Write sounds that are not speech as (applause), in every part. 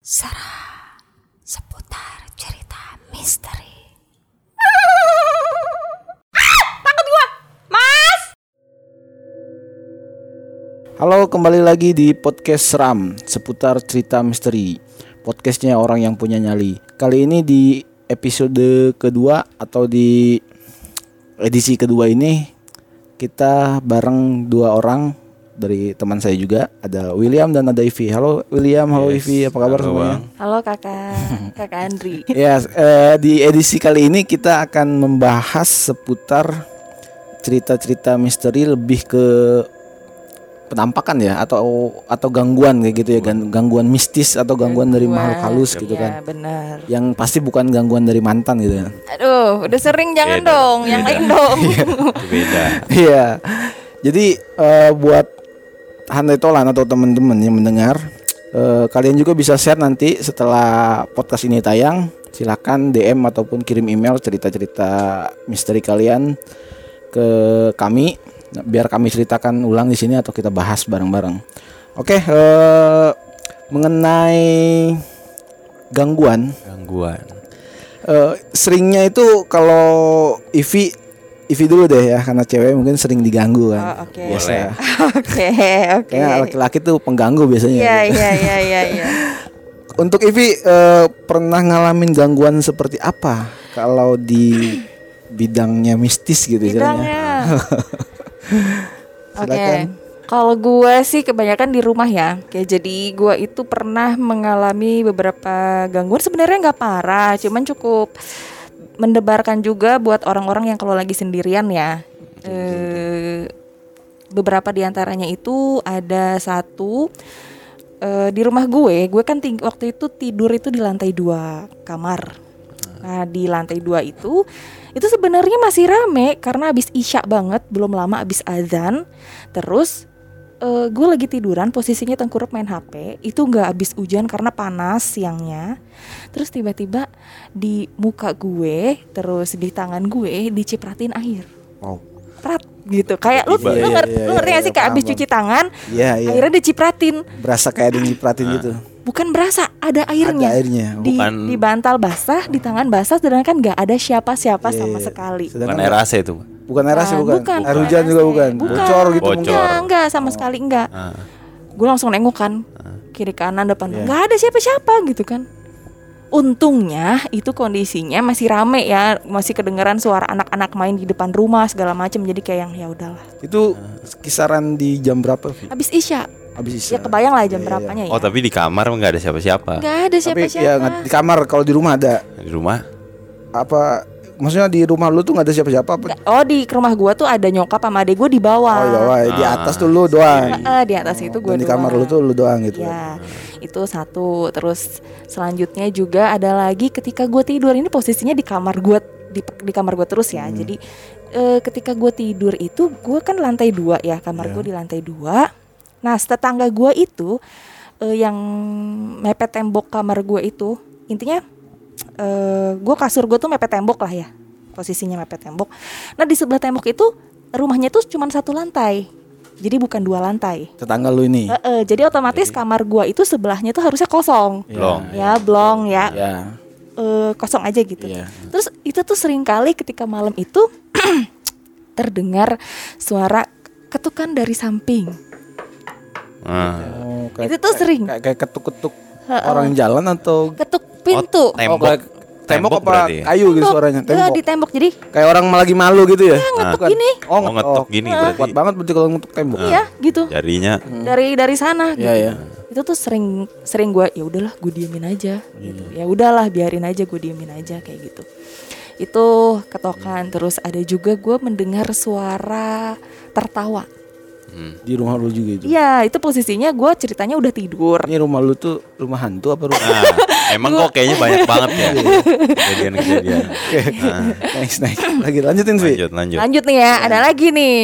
Sarah seputar cerita misteri. Halo, kembali lagi di podcast Ram seputar cerita misteri. Podcastnya orang yang punya nyali. Kali ini di episode kedua atau di edisi kedua ini kita bareng dua orang dari teman saya juga ada William dan ada Ivi. Halo William, halo Yes, Ivi, apa kabar halo, semuanya? Bang. Halo kakak, (laughs) kakak Andri. Ya, eh, di edisi kali ini kita akan membahas seputar cerita-cerita misteri lebih ke penampakan ya atau atau gangguan kayak gitu ya gan- gangguan mistis atau gangguan, dari makhluk halus gitu ya, kan benar. yang pasti bukan gangguan dari mantan gitu ya Aduh, udah sering jangan Beda. dong, yang lain dong. (laughs) Beda. iya jadi eh, buat handai tolan atau teman-teman yang mendengar eh, kalian juga bisa share nanti setelah podcast ini tayang silakan DM ataupun kirim email cerita-cerita misteri kalian ke kami biar kami ceritakan ulang di sini atau kita bahas bareng-bareng. Oke, eh, mengenai gangguan Gangguan. eh, seringnya itu kalau Ivi Ivi dulu deh ya karena cewek mungkin sering diganggu kan. Oh, oke. Biasa. Boleh. (laughs) Oke, oke. Kayaknya laki-laki tuh pengganggu biasanya. Iya, iya, iya, iya, iya. (laughs) Untuk Ivi eh, pernah ngalamin gangguan seperti apa kalau di bidangnya mistis gitu? Bidangnya. (laughs) Oke. Silakan. Kalau gue sih kebanyakan di rumah ya. Kayak jadi gue itu pernah mengalami beberapa gangguan sebenarnya nggak parah, cuman cukup mendebarkan juga buat orang-orang yang kalau lagi sendirian ya. Eh, beberapa di antaranya itu ada satu eh, di rumah gue, gue kan ting- waktu itu tidur itu di lantai dua kamar. Nah di lantai dua itu itu sebenarnya masih rame karena abis isya banget, belum lama abis azan. Terus eh, gue lagi tiduran, posisinya tengkurap main HP. Itu nggak abis hujan karena panas siangnya. Terus tiba-tiba di muka gue, terus di tangan gue dicipratin air. Wow. Prat gitu. Kayak lu, Iya, ngerti, iya, lu ngerti iya, gak sih iya, kayak abis cuci tangan, Iya, iya. airnya dicipratin. Berasa kayak yang nyipratin gitu. Bukan berasa, ada airnya. Ada airnya. Di, Bukan- di bantal basah, di tangan basah, sedangkan nggak ada siapa-siapa Iya, sama iya. sekali. Sedangkan Bukan air AC itu. Bukan air AC Ah, bukan. bukan, Air bukan hujan juga bukan. Bukan. Bocor gitu Bocor. mungkin. Enggak, enggak sama sekali enggak. Ah. Gue langsung nengok kan, kiri kanan depan, Iya. nggak ada siapa-siapa gitu kan. Untungnya itu kondisinya masih rame ya, masih kedengeran suara anak-anak main di depan rumah segala macam. Jadi kayak yang ya udahlah. Itu kisaran di jam berapa, Vi? Habis isya, Habis isya. ya kebayang lah jam Iya, iya. berapanya ya. Oh tapi di kamar nggak ada siapa-siapa. Nggak ada Tapi siapa-siapa. ya nggak- di kamar kalau di rumah ada Di rumah. apa maksudnya di rumah lu tuh nggak ada siapa-siapa apa? Oh di rumah gua tuh ada nyokap sama adek gue di bawah. Oh, di bawah. Di Ah. atas tuh lu doang. Heeh, di atas itu gue Dan di kamar lu tuh lu doang gitu. Ya, itu satu. Terus selanjutnya juga ada lagi ketika gue tidur ini posisinya di kamar gue di, di kamar gue terus ya. Jadi eh, ketika gue tidur itu gue kan lantai dua ya kamar Ya. gue di lantai dua. Nah tetangga gue itu eh, yang mepet tembok kamar gue itu intinya eh gue kasur gue tuh mepet tembok lah ya posisinya mepet tembok. Nah di sebelah tembok itu rumahnya tuh cuma satu lantai. Jadi bukan dua lantai. Tetangga lu ini. Eh, eh, jadi otomatis kamar gua itu sebelahnya tuh harusnya kosong. Blong. Ya, blong ya. Ya. Eh, kosong aja gitu. Iya. Terus itu tuh sering kali ketika malam itu (clears throat) terdengar suara ketukan dari samping. Ah. Oh, Itu tuh sering. Kayak, kayak ketuk-ketuk orang jalan atau Ketuk pintu. Oh, tembok. kayak tembok, apa berarti ya? kayu gitu Tembok. suaranya Eh, tembok. di tembok. Jadi Kayak orang lagi malu gitu ya. ngetuk Bukan. gini. Oh, Oh, ngetuk gini berarti. Kuat banget berarti kalau ngetuk tembok. iya gitu. Jarinya. Dari dari sana gitu. Iya, iya. Itu tuh sering sering gua ya udahlah gue diemin aja gitu. Ya udahlah biarin aja gue diemin aja kayak gitu. Itu ketokan terus ada juga gue mendengar suara tertawa. Hmm. Di rumah lu juga itu. Iya, itu posisinya gue ceritanya udah tidur. Ini rumah lu tuh rumah hantu apa rumah? Nah, emang kok kayaknya banyak banget ya kejadian-kejadian. Nah, nice, nice. Lagi lanjutin, Vi. lanjut lanjut. Lanjut nih ya, ada lagi nih.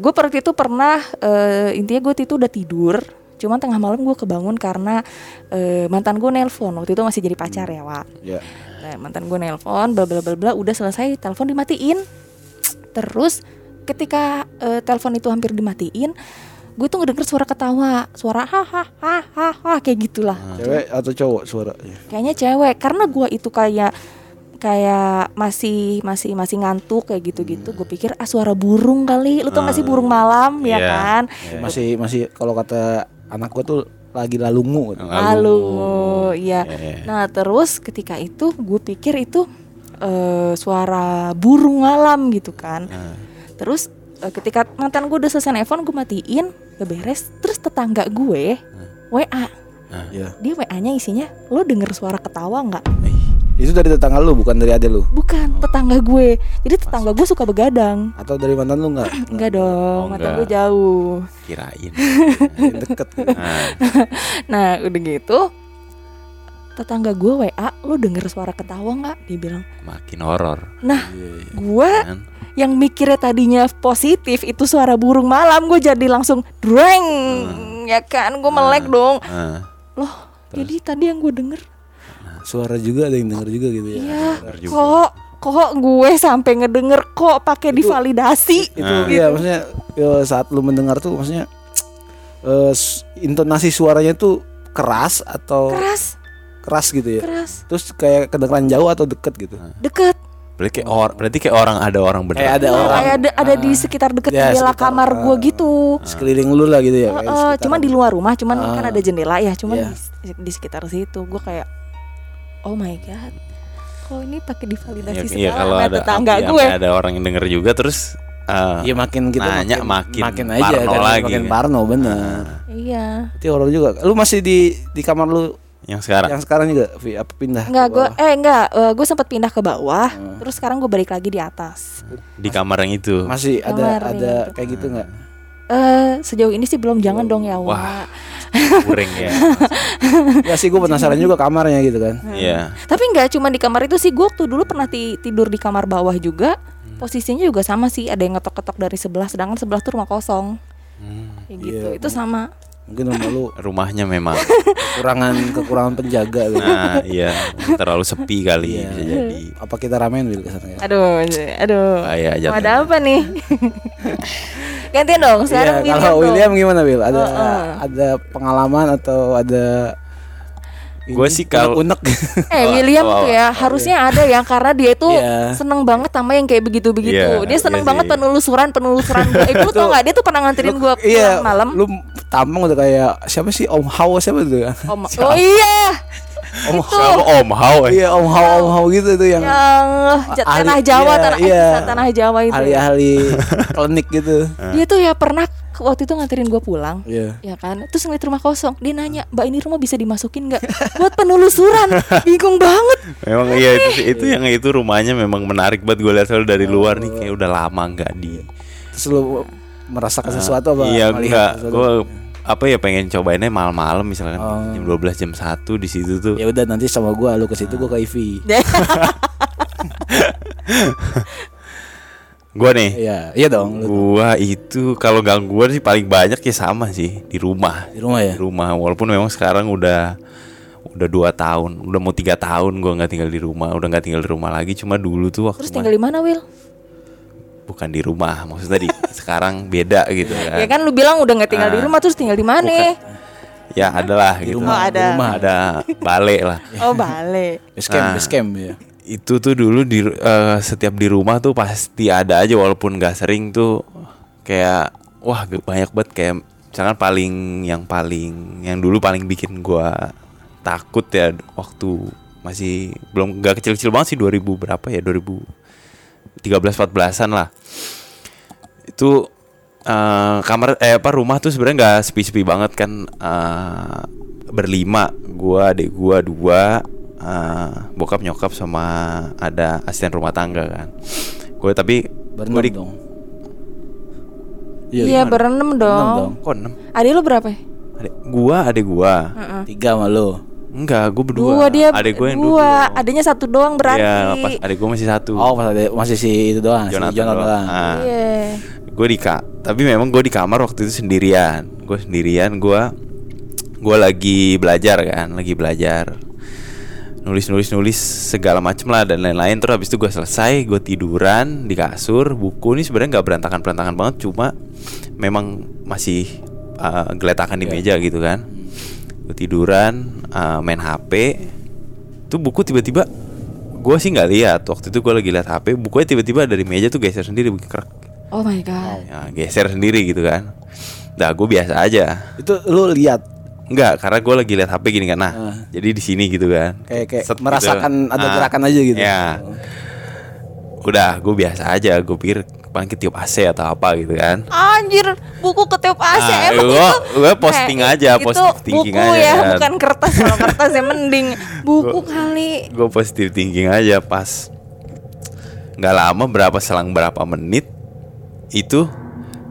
gue waktu itu pernah eh, intinya gue itu udah tidur. Cuman tengah malam gue kebangun karena eh, mantan gue nelpon waktu itu masih jadi pacar ya, Wak. Ya. Nah, mantan gue nelpon, bla bla bla bla, udah selesai, telepon dimatiin. Terus ketika eh, telepon itu hampir dimatiin, gue tuh ngedenger suara ketawa suara hahaha kayak gitulah. Cewek atau cowok suaranya? kayaknya cewek karena gua itu kayak kayak masih masih masih ngantuk kayak gitu-gitu gue pikir ah suara burung kali lu tau gak sih burung malam ya Iya. kan? Masih masih kalau kata anak gua tuh lagi lalungu gitu. lalu. Iya. Iya, iya. nah terus ketika itu gue pikir itu eh, suara burung malam gitu kan. Nah, terus eh, ketika mantan gue udah selesai nelfon gue matiin udah beres terus tetangga gue wa Iya. dia wa nya isinya lo denger suara ketawa nggak ih, Itu dari tetangga lu bukan dari ade lu bukan tetangga gue jadi tetangga gue suka begadang atau dari mantan lu enggak? Enggak (clears throat) dong, Oh, mata enggak. gue jauh. (laughs) kirain. Deket gitu. Nah, Nah, udah gitu tetangga gue WA, lu denger suara ketawa nggak? Dia bilang, makin horor. nah Iya, iya. gue Kan? Yang mikirnya tadinya positif itu suara burung malam, gue jadi langsung dreng, ya kan? Gue melek dong. Nah, Loh, jadi tadi yang gue denger, Suara juga ada yang denger juga gitu ya. iya, juga. kok kok gue sampai ngedenger kok pakai divalidasi Itu Ah. iya maksudnya ya, saat lu mendengar tuh maksudnya eh, s- intonasi suaranya tuh keras atau keras keras gitu ya. keras Terus kayak kedengeran jauh atau deket gitu. deket berarti kayak orang, berarti kayak orang ada orang bener. Kayak ada Nah, orang kayak ada, ada di sekitar deket Ya, jendela sekitar, kamar ah. gue gitu sekeliling lu lah gitu ya. Eh, eh, sekitar. cuman di luar rumah, cuman Ah. kan ada jendela ya, cuman Iya. di, di sekitar situ gue kayak, oh my god, kok ini pakai divalidasi Iya, segala iya, kalau sama ada tetangga iya, gue. ada orang yang denger juga terus eh, Iya makin kita Nanya makin, makin aja parno kan lagi makin kan. parno bener. Iya, Itu horor juga. Lu masih di di kamar lu yang sekarang yang sekarang juga Vi, apa pindah? enggak ke gue, eh enggak, eh, gue sempat pindah ke bawah, Hmm. terus sekarang gue balik lagi di atas. di kamar yang itu. masih ada Kamar ada itu. kayak gitu nggak? Eh sejauh ini sih belum, jangan dong ya Wah. Wah. Kuring ya. (laughs) Ya sih gue penasaran juga kamarnya gitu kan. Iya. Tapi enggak cuma di kamar itu sih, gue waktu dulu pernah ti- tidur di kamar bawah juga. Posisinya juga sama sih, ada yang ngetok-ketok dari sebelah, sedangkan sebelah tuh rumah kosong. Hmm, Kayak gitu, Iya, itu sama. Mungkin rumah lu (laughs) rumahnya memang. kekurangan kekurangan penjaga gitu. Nah, iya, terlalu sepi kali Iya. bisa jadi. Apa kita ramen Wil ke sana ya? Aduh, aduh. Mau jatuhnya. ada apa nih? (laughs) Gantian dong, sekarang Iya, William kalau dong. William gimana Will? Ada Heeh. ada pengalaman atau ada Gua sih kalau- unek (laughs) Eh William oh, tuh ya harusnya ada ya karena dia itu Iya. seneng banget sama yang kayak begitu-begitu. Iya, dia seneng iya banget penelusuran penelusuran gue. Eh, lu tau gak dia tuh pernah nganterin gue Iya, malam. Lu tampang udah kayak siapa sih Om Hao siapa tuh ya? Oh, ma- oh iya, Om itu Siapa Om Hao eh? Iya Om Hao Om Hao gitu tuh yang yang ahli- tanah Jawa, iya, tanah iya. tanah Jawa itu. ahli-ahli (laughs) klinik gitu. Dia tuh ya pernah waktu itu nganterin gue pulang. Iya. Ya kan, terus ngeliat rumah kosong, dia nanya, Mbak ini rumah bisa dimasukin nggak? (laughs) Buat penelusuran, bingung banget. Memang iya itu itu yang itu rumahnya memang menarik banget gue lihat selalu dari luar nih kayak udah lama nggak di. Terus lu merasakan sesuatu apa? Iya enggak, gue apa ya pengen cobainnya malam-malam misalkan Oh. jam 12 jam 1 di situ tuh. Ya udah nanti sama gua lu ke situ gua ke Ivy. (laughs) (laughs) Gue nih, Iya, iya dong lu gua itu kalau gangguan sih paling banyak ya sama sih di rumah. di rumah ya. Di rumah walaupun memang sekarang udah udah dua tahun, udah mau tiga tahun gua nggak tinggal di rumah, udah nggak tinggal di rumah lagi. Cuma dulu tuh waktu Terus tinggal di mana, Will? bukan di rumah, maksudnya di (laughs) sekarang beda gitu kan. Ya kan lu bilang udah nggak tinggal di Ah. rumah terus tinggal di mana? Ya adalah gitu. rumah, ada. di rumah. Ada balai lah. Oh, balik. Base camp, Ah. base camp ya. Itu tuh dulu di eh, setiap di rumah tuh pasti ada aja walaupun gak sering tuh. Kayak wah banyak banget. Kayak misalkan paling yang paling yang dulu paling bikin gua takut ya waktu masih belum gak kecil-kecil banget sih 2000 berapa ya 2013 14-an lah. Itu eh, kamar eh apa rumah tuh sebenarnya nggak sepi-sepi banget kan. Eh, berlima gua adik gua dua eh, bokap nyokap sama ada asisten rumah tangga kan gue tapi Berenam gue di dong. Iya, berenam dong. dong. kok enam Adik lu berapa? ya? adik gua adik gua Tiga sama lu. enggak gua berdua Dua dia. adik gua yang dua. dua Adanya satu doang berarti. Iya, pas adik gua masih satu Oh, pas ada masih si itu doang, si Jonathan Jonathan doang. doang. Ah. Iya. gue di ka tapi memang gue di kamar waktu itu sendirian gue sendirian gue gue lagi belajar kan lagi belajar nulis nulis nulis segala macem lah dan lain-lain. Terus habis itu gue selesai gue tiduran di kasur buku ini sebenarnya nggak berantakan berantakan banget cuma memang masih uh, geletakan di meja gitu kan. Gue tiduran uh, main HP tuh buku tiba-tiba gue sih nggak lihat. Waktu itu gue lagi lihat HP bukunya tiba-tiba dari meja tuh geser sendiri kerak. Oh my god. ya, geser sendiri gitu kan. Nah gue biasa aja. Itu lu lihat Enggak, karena gue lagi lihat HP gini kan. Nah, Ah. jadi di sini gitu kan. kayak kayak Set gitu. merasakan ada Ah, gerakan aja gitu. Ya. Udah, gue biasa aja. Gue pikir paling ketiup AC atau apa gitu kan. Anjir, buku ketiup AC Nah, emang gua- itu. gua posting kayak aja, itu positive thinking buku aja ya, kan. bukan kertas. Kalau kertas ya mending (laughs) buku kali. Gue positive thinking aja pas nggak lama berapa selang berapa menit itu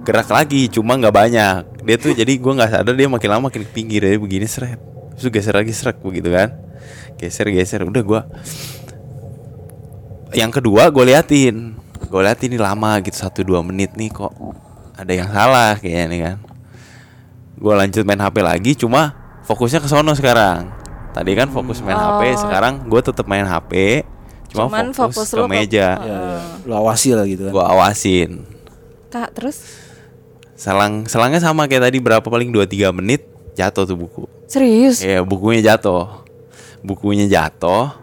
gerak lagi cuma nggak banyak dia tuh jadi gue nggak sadar dia makin lama makin ke pinggir ya begini seret. Terus geser lagi seret begitu kan. Geser geser udah gue yang kedua gue liatin. Gue liatin ini lama gitu satu dua menit nih kok ada yang salah kayaknya nih kan. Gue lanjut main HP lagi cuma fokusnya ke sono sekarang. Tadi kan fokus main HP sekarang gue tetap main HP cuma Cuman fokus, fokus ke lu ke- meja. Ya, ya. Lu awasi lah gitu kan. gue awasin. Kak, terus selang selangnya sama kayak tadi berapa paling 2-3 menit jatuh tuh buku serius? ya bukunya jatuh bukunya jatuh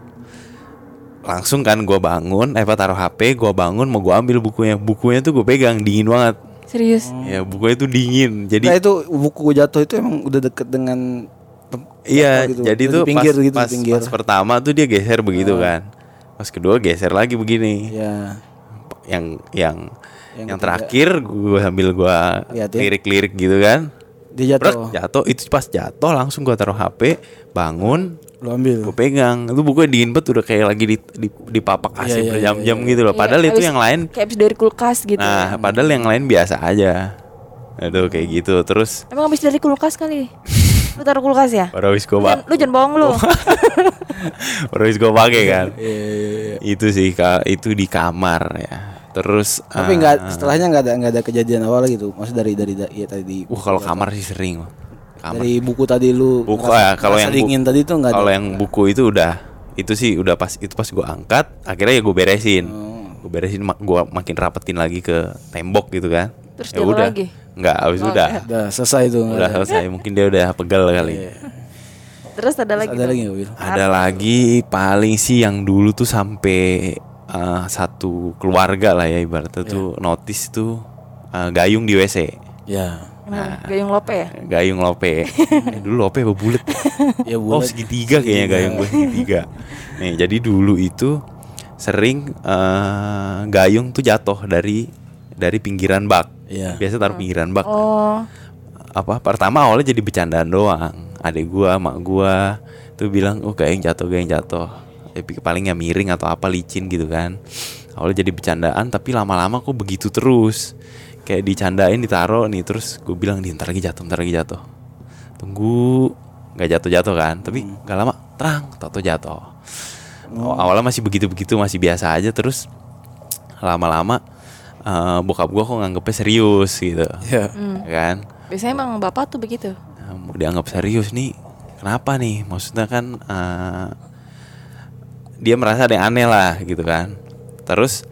langsung kan gue bangun eh apa taruh HP gue bangun mau gue ambil bukunya bukunya tuh gue pegang dingin banget Serius? ya bukunya tuh dingin Nah, jadi itu buku jatuh itu emang udah deket dengan Iya, gitu. jadi tuh pinggir pas, gitu, pas, pinggir. pas pertama tuh dia geser begitu kan. Pas kedua geser lagi begini. Ya. Yang yang Yang yang, terakhir gua sambil gua Liatin. lirik-lirik gitu kan. Dia jatuh. jatuh itu pas jatuh langsung gua taruh HP, bangun, Lu ambil. gua pegang. Itu bukunya dingin banget udah kayak lagi di di, dipapak AC Iya, iya, berjam-jam iya, gitu loh. Iya, Padahal itu habis- yang lain Kayak habis dari kulkas gitu. Nah, padahal yang lain biasa aja. Aduh kayak gitu. Terus Emang habis dari kulkas kali? (laughs) Lu taruh kulkas ya? baru habis jangan, lu jangan bohong lu. (laughs) baru habis gua pakai kan. Iya, iya, iya. itu sih itu di kamar ya terus Tapi nggak setelahnya nggak ada nggak ada kejadian awal gitu. Maksud dari dari da- iya tadi. uh kalau kamar sih sering kamar Dari buku tadi lu buku ngerasa- ya kalau yang dingin tadi tuh nggak ada. kalau yang buku itu udah itu sih udah pas itu pas gua angkat akhirnya ya gue beresin Oh. gue beresin gua makin rapetin lagi ke tembok gitu kan Terus ya udah lagi? nggak habis Oh, udah Udah selesai tuh. nggak udah selesai mungkin dia udah pegal kali Terus ada lagi. Ada tuh. lagi ada lagi paling sih yang dulu tuh sampai eh, satu keluarga lah ya ibaratnya tuh notice tuh eh, gayung di WC Ya. Kenapa? Gayung lope ya? Gayung lope. (laughs) Eh, dulu lope apa bulat? Ya Oh bulat. segitiga kayaknya gayung gue segitiga. Nih jadi dulu itu sering eh, gayung tuh jatuh dari dari pinggiran bak. Iya. Biasa taruh pinggiran bak. Oh, Apa pertama awalnya jadi bercandaan doang. Adik gua, mak gua tuh bilang, "Oh, gayung jatuh, gayung jatuh." Tapi palingnya miring atau apa licin gitu kan. Awalnya jadi bercandaan tapi lama-lama kok begitu terus. Kayak dicandain ditaruh nih terus gue bilang di ntar lagi jatuh, ntar lagi jatuh. Tunggu nggak jatuh-jatuh kan, tapi nggak lama terang tato jatuh. Oh, awalnya masih begitu-begitu masih biasa aja terus lama-lama eh, bokap gua kok nganggepnya serius gitu. Ya. Ya kan? biasanya emang bapak tuh begitu. Nah, dianggap serius nih kenapa nih maksudnya kan eh, dia merasa ada yang aneh lah gitu kan. Terus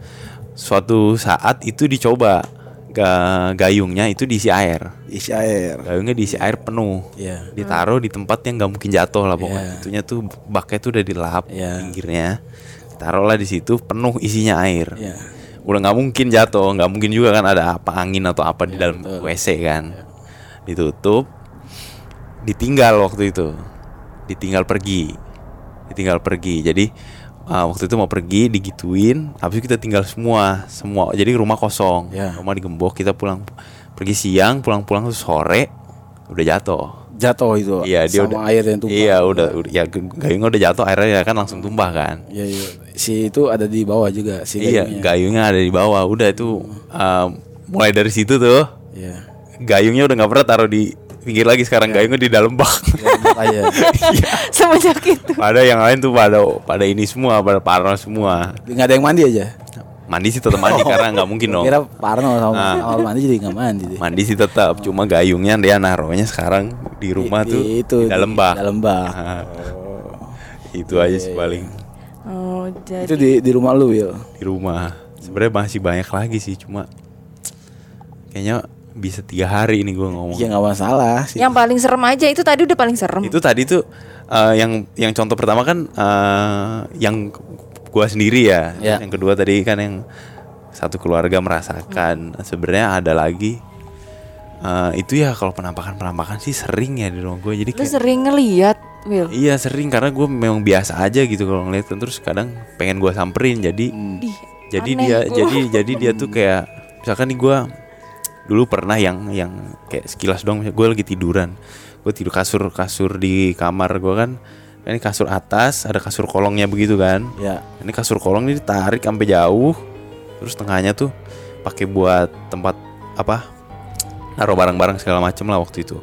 suatu saat itu dicoba ga- gayungnya itu diisi air. Isi air. gayungnya diisi air penuh. Iya. ditaruh di tempat yang nggak mungkin jatuh lah pokoknya. Iya. itunya tuh baknya tuh udah dilap Iya. pinggirnya. Taruhlah di situ penuh isinya air. Iya. udah nggak mungkin jatuh. Nggak mungkin juga kan ada apa angin atau apa di Iya, dalam WC kan. Ditutup. Ditinggal waktu itu. Ditinggal pergi. Ditinggal pergi. Jadi uh, waktu itu mau pergi digituin habis itu kita tinggal semua semua jadi rumah kosong Ya. rumah digembok kita pulang pergi siang pulang-pulang sore udah jatuh Jatuh itu. iya dia sama udah air yang tumpah. iya udah, udah ya gayungnya udah jatuh airnya ya kan langsung tumpah kan Iya, iya. Si itu ada di bawah juga si iya gayungnya. gayungnya ada di bawah udah itu um, mulai dari situ tuh Iya. gayungnya udah nggak pernah taruh di pinggir lagi sekarang gayungnya di dalam bak Aja. (laughs) (laughs) Semenjak itu. pada yang lain tuh pada pada ini semua pada parno semua Nggak ada yang mandi aja. mandi sih tetap mandi karena nggak mungkin dong Kira Parno sama Ah. awal (laughs) mandi jadi nggak mandi deh. mandi sih tetap cuma gayungnya dia naruhnya sekarang di rumah Di- tuh di- itu, di dalam di bak dalam bak. Ah. itu aja Iya, sih paling Oh, jadi Itu di di rumah lu Will. di rumah sebenarnya masih banyak lagi sih cuma kayaknya bisa tiga hari ini gue ngomong. Ya nggak masalah sih. Yang paling serem aja itu tadi udah paling serem. Itu tadi tuh eh, yang yang contoh pertama kan eh, yang gua sendiri ya. Ya. Yang kedua tadi kan yang satu keluarga merasakan. Sebenarnya ada lagi eh, itu ya kalau penampakan penampakan sih sering ya di rumah gue. Jadi Lu kayak, sering ngeliat, Will. iya sering karena gue memang biasa aja gitu kalau ngeliat terus kadang pengen gua samperin jadi Di, jadi aneh dia gua. jadi jadi dia tuh (laughs) kayak misalkan nih gue dulu pernah yang yang kayak sekilas dong gue lagi tiduran. Gue tidur kasur kasur di kamar gue kan. Ini kasur atas ada kasur kolongnya begitu kan. Ya. ini kasur kolong ini ditarik sampai jauh. Terus tengahnya tuh pakai buat tempat apa naruh barang-barang segala macem lah waktu itu.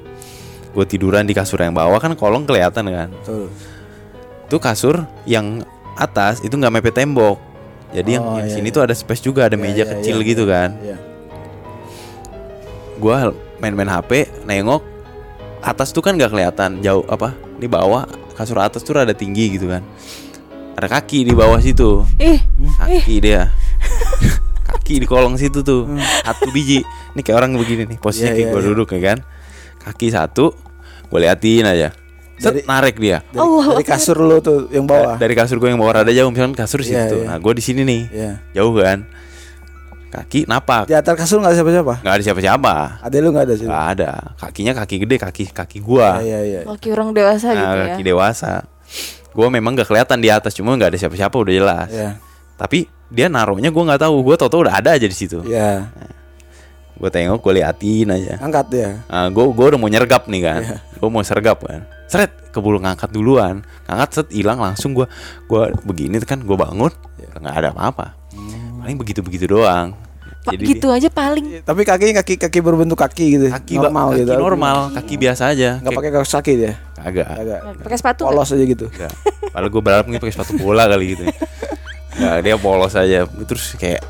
Gue tiduran di kasur yang bawah kan kolong kelihatan kan. Betul. tuh kasur yang atas itu nggak mepet tembok. Jadi yang, Oh, yang iya, sini iya. tuh ada space juga ada Ya, meja ya, kecil ya, gitu ya, kan. Ya. Gua main-main HP nengok atas tuh kan nggak kelihatan jauh apa di bawah kasur atas tuh rada tinggi gitu kan. Ada kaki di bawah situ. Ih, kaki dia. (laughs) Kaki di kolong situ tuh. Satu biji. Ini kayak orang begini nih posisinya Iya, kayak iya, gua iya. duduk ya kan. Kaki satu gue liatin aja. Set Dari- narik dia. Dari, Allah dari kasur lu tuh yang bawah. dari kasur gue yang bawah rada jauh misalkan kasur Iya, situ. Iya. nah gue di sini nih. Ya. jauh kan kaki napak Di atas kasur nggak ada siapa-siapa. nggak ada siapa-siapa Ada lu nggak ada sih. nggak ada kakinya kaki gede kaki kaki gua Iya iya. Kaki orang dewasa gitu nah, ya. kaki dewasa gua memang nggak kelihatan di atas cuma nggak ada siapa-siapa udah jelas Iya. tapi dia naruhnya gua nggak tahu gua tau-tau udah ada aja di situ Iya. gua tengok gua liatin aja Angkat dia. Nah, gua gua udah mau nyergap nih kan Iya. gua mau sergap kan seret keburu ngangkat duluan ngangkat set hilang langsung gua gua begini kan gua bangun Iya. nggak ada apa-apa Hmm. paling begitu begitu doang Jadi gitu aja paling. Tapi kakinya kaki kaki berbentuk kaki gitu. kaki normal kaki gitu. normal kaki biasa aja Nggak pakai kaos kaki dia. kagak Agak Pakai sepatu. polos aja gitu. Enggak. Padahal gue berharap mungkin pakai sepatu bola kali gitu. Enggak, dia polos aja. Terus kayak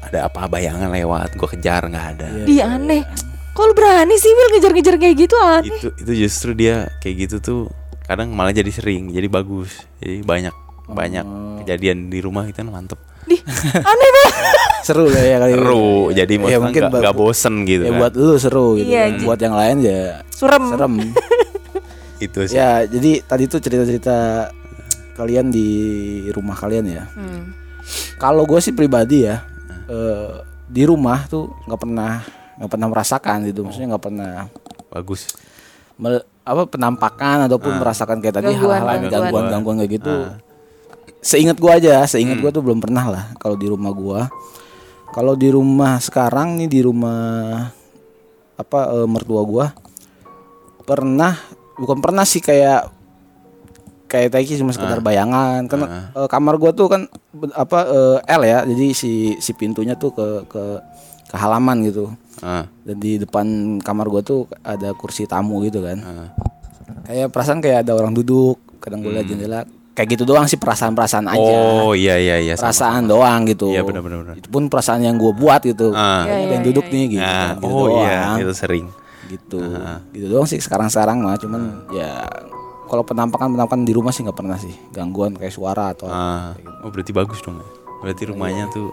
ada apa bayangan lewat, gue kejar nggak ada. Iya. Di aneh. Kok lu berani sih Will ngejar-ngejar kayak gitu aneh. Itu itu justru dia kayak gitu tuh kadang malah jadi sering, jadi bagus. Jadi banyak banyak Oh. kejadian di rumah kita mantep. Di aneh banget. (laughs) Seru lah ya kali. ini. Seru, jadi Ya, mungkin nggak ba- nggak bosen gitu Ya kan. buat lu seru gitu. Iya, kan. Buat yang lain ya Surem. serem. (laughs) Itu sih. ya, jadi tadi tuh cerita-cerita kalian di rumah kalian ya. Hmm. Kalau gue sih pribadi ya eh, di rumah tuh nggak pernah nggak pernah merasakan gitu, maksudnya nggak pernah Bagus. mel- apa penampakan ataupun merasakan kayak tadi hal-hal yang gangguan. gangguan-gangguan kayak gitu. Seingat gua aja, seingat Hmm. gua tuh belum pernah lah kalau di rumah gua. Kalau di rumah sekarang nih di rumah apa eh, mertua gua pernah bukan pernah sih kayak kayak tadi cuma sekedar Ah. bayangan kan eh, kamar gua tuh kan apa eh, L ya jadi si si pintunya tuh ke ke ke halaman gitu Ah, dan di depan kamar gua tuh ada kursi tamu gitu kan ah. kayak perasaan kayak ada orang duduk kadang gue liat jendela kayak gitu doang sih perasaan-perasaan aja. Oh iya iya iya. sama. perasaan doang gitu Iya benar benar. itu pun perasaan yang gue buat gitu Ah. Kayaknya Iya, ada yang iya, duduk iya, nih gitu, Nah, gitu oh iya doang. itu sering. gitu gitu doang sih sekarang-sekarang mah cuman ya kalau penampakan penampakan di rumah sih nggak pernah sih gangguan kayak suara atau Ah, oh berarti bagus dong. ya. Berarti rumahnya Iya. tuh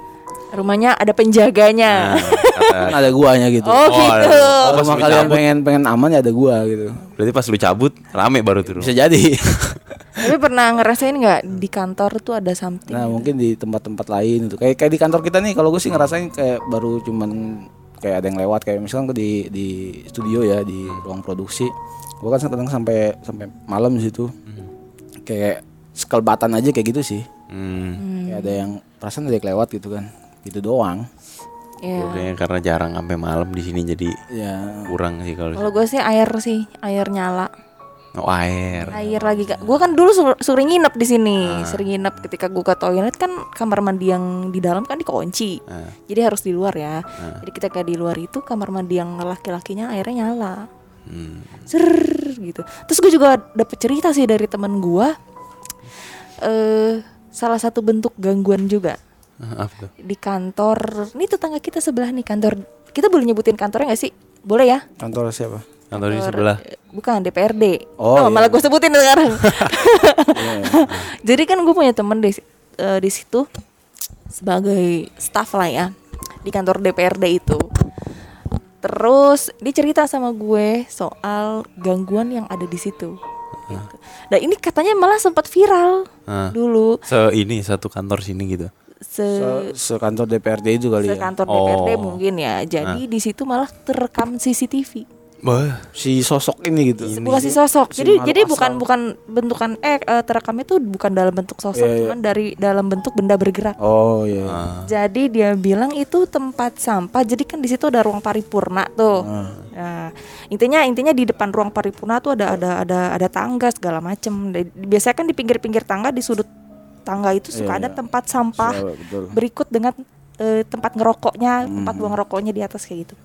Rumahnya ada penjaganya. nah, (laughs) kata, ada guanya gitu Oh, Oh, gitu. ada. kalau pas rumah kalian cabut. pengen pengen aman ya ada gua gitu berarti pas lu cabut rame baru tuh. bisa jadi (laughs) Tapi pernah ngerasain nggak di kantor tuh ada something? Nah mungkin di tempat-tempat lain itu. Kayak kayak di kantor kita nih kalau gue sih ngerasain kayak baru cuman kayak ada yang lewat. Kayak misalkan di di studio ya di ruang produksi. Gue kan kadang sampai sampai malam di situ. Kayak sekelbatan aja kayak gitu sih. Hmm. kayak ada yang perasaan ada yang lewat gitu kan. Gitu doang. Iya. Gua kayaknya karena jarang sampai malam di sini jadi ya kurang sih kalau Kalau gue sih air sih, air nyala. Oh, air. Air lagi kak. Gue kan dulu sur- sering nginep di sini, sering nginep ketika gue ke toilet kan kamar mandi yang di dalam kan dikunci. Ah. Jadi harus di luar ya. Jadi ketika di luar itu kamar mandi yang laki-lakinya airnya nyala. Hmm. Ser gitu. Terus gue juga dapet cerita sih dari teman gue. Eh salah satu bentuk gangguan juga Apa di kantor. Ini tetangga kita sebelah nih kantor. Kita boleh nyebutin kantornya nggak sih? Boleh ya? kantor siapa Kantor di sebelah. Bukan DPRD. Oh, iya. malah gue sebutin sekarang. (laughs) (laughs) Jadi kan gue punya temen di eh, di situ sebagai staff lah ya di kantor DPRD itu. Terus dia cerita sama gue soal gangguan yang ada di situ. Gitu. Dan ini katanya malah sempat viral Ah. dulu Se ini satu kantor sini gitu. se Se sekantor DPRD itu kali ya. sekantor DPRD Oh. mungkin ya. Jadi di situ malah terekam CCTV. Bah, Si sosok ini gitu. bukan si sosok. si Jadi jadi astral. bukan bukan bentukan eh eh, terekamnya tuh bukan dalam bentuk sosok, Iya, iya. cuman dari dalam bentuk benda bergerak. Oh iya. ah. Jadi dia bilang itu tempat sampah. Jadi kan di situ ada ruang paripurna tuh. Ah. Nah, intinya intinya di depan ruang paripurna tuh ada ada ada ada tangga segala macem. Biasanya kan di pinggir-pinggir tangga di sudut tangga itu suka Iya, ada iya. tempat sampah Iya, betul. berikut dengan eh, tempat ngerokoknya, tempat buang rokoknya di atas kayak gitu.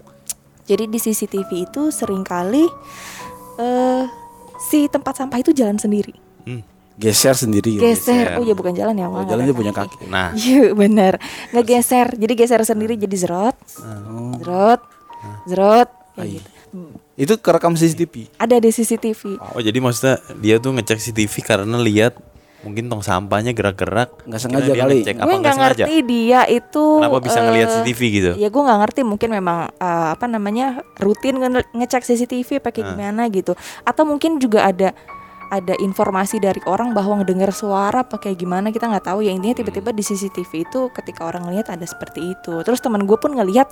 Jadi di CCTV itu sering kali eh si tempat sampah itu jalan sendiri. Hmm. Geser sendiri. gitu. Geser. Oh ya bukan jalan ya, Oh, Wah, nggak ada punya kaki. Nah, (laughs) Iya benar ngegeser jadi geser sendiri jadi zerot Oh. zerot zerot gitu. Itu kerekam CCTV. ada di CCTV oh jadi maksudnya dia tuh ngecek CCTV karena lihat mungkin tong sampahnya gerak-gerak. Nggak sengaja dia kali. ngecek apa gue nggak sengaja? ngerti dia itu Kenapa bisa ngelihat eh, CCTV gitu? ya gue nggak ngerti mungkin memang eh, apa namanya rutin nge- ngecek CCTV pakai Ah. gimana gitu atau mungkin juga ada ada informasi dari orang bahwa ngedengar suara pakai gimana kita nggak tahu ya intinya tiba-tiba di CCTV itu ketika orang ngelihat ada seperti itu terus teman gue pun ngelihat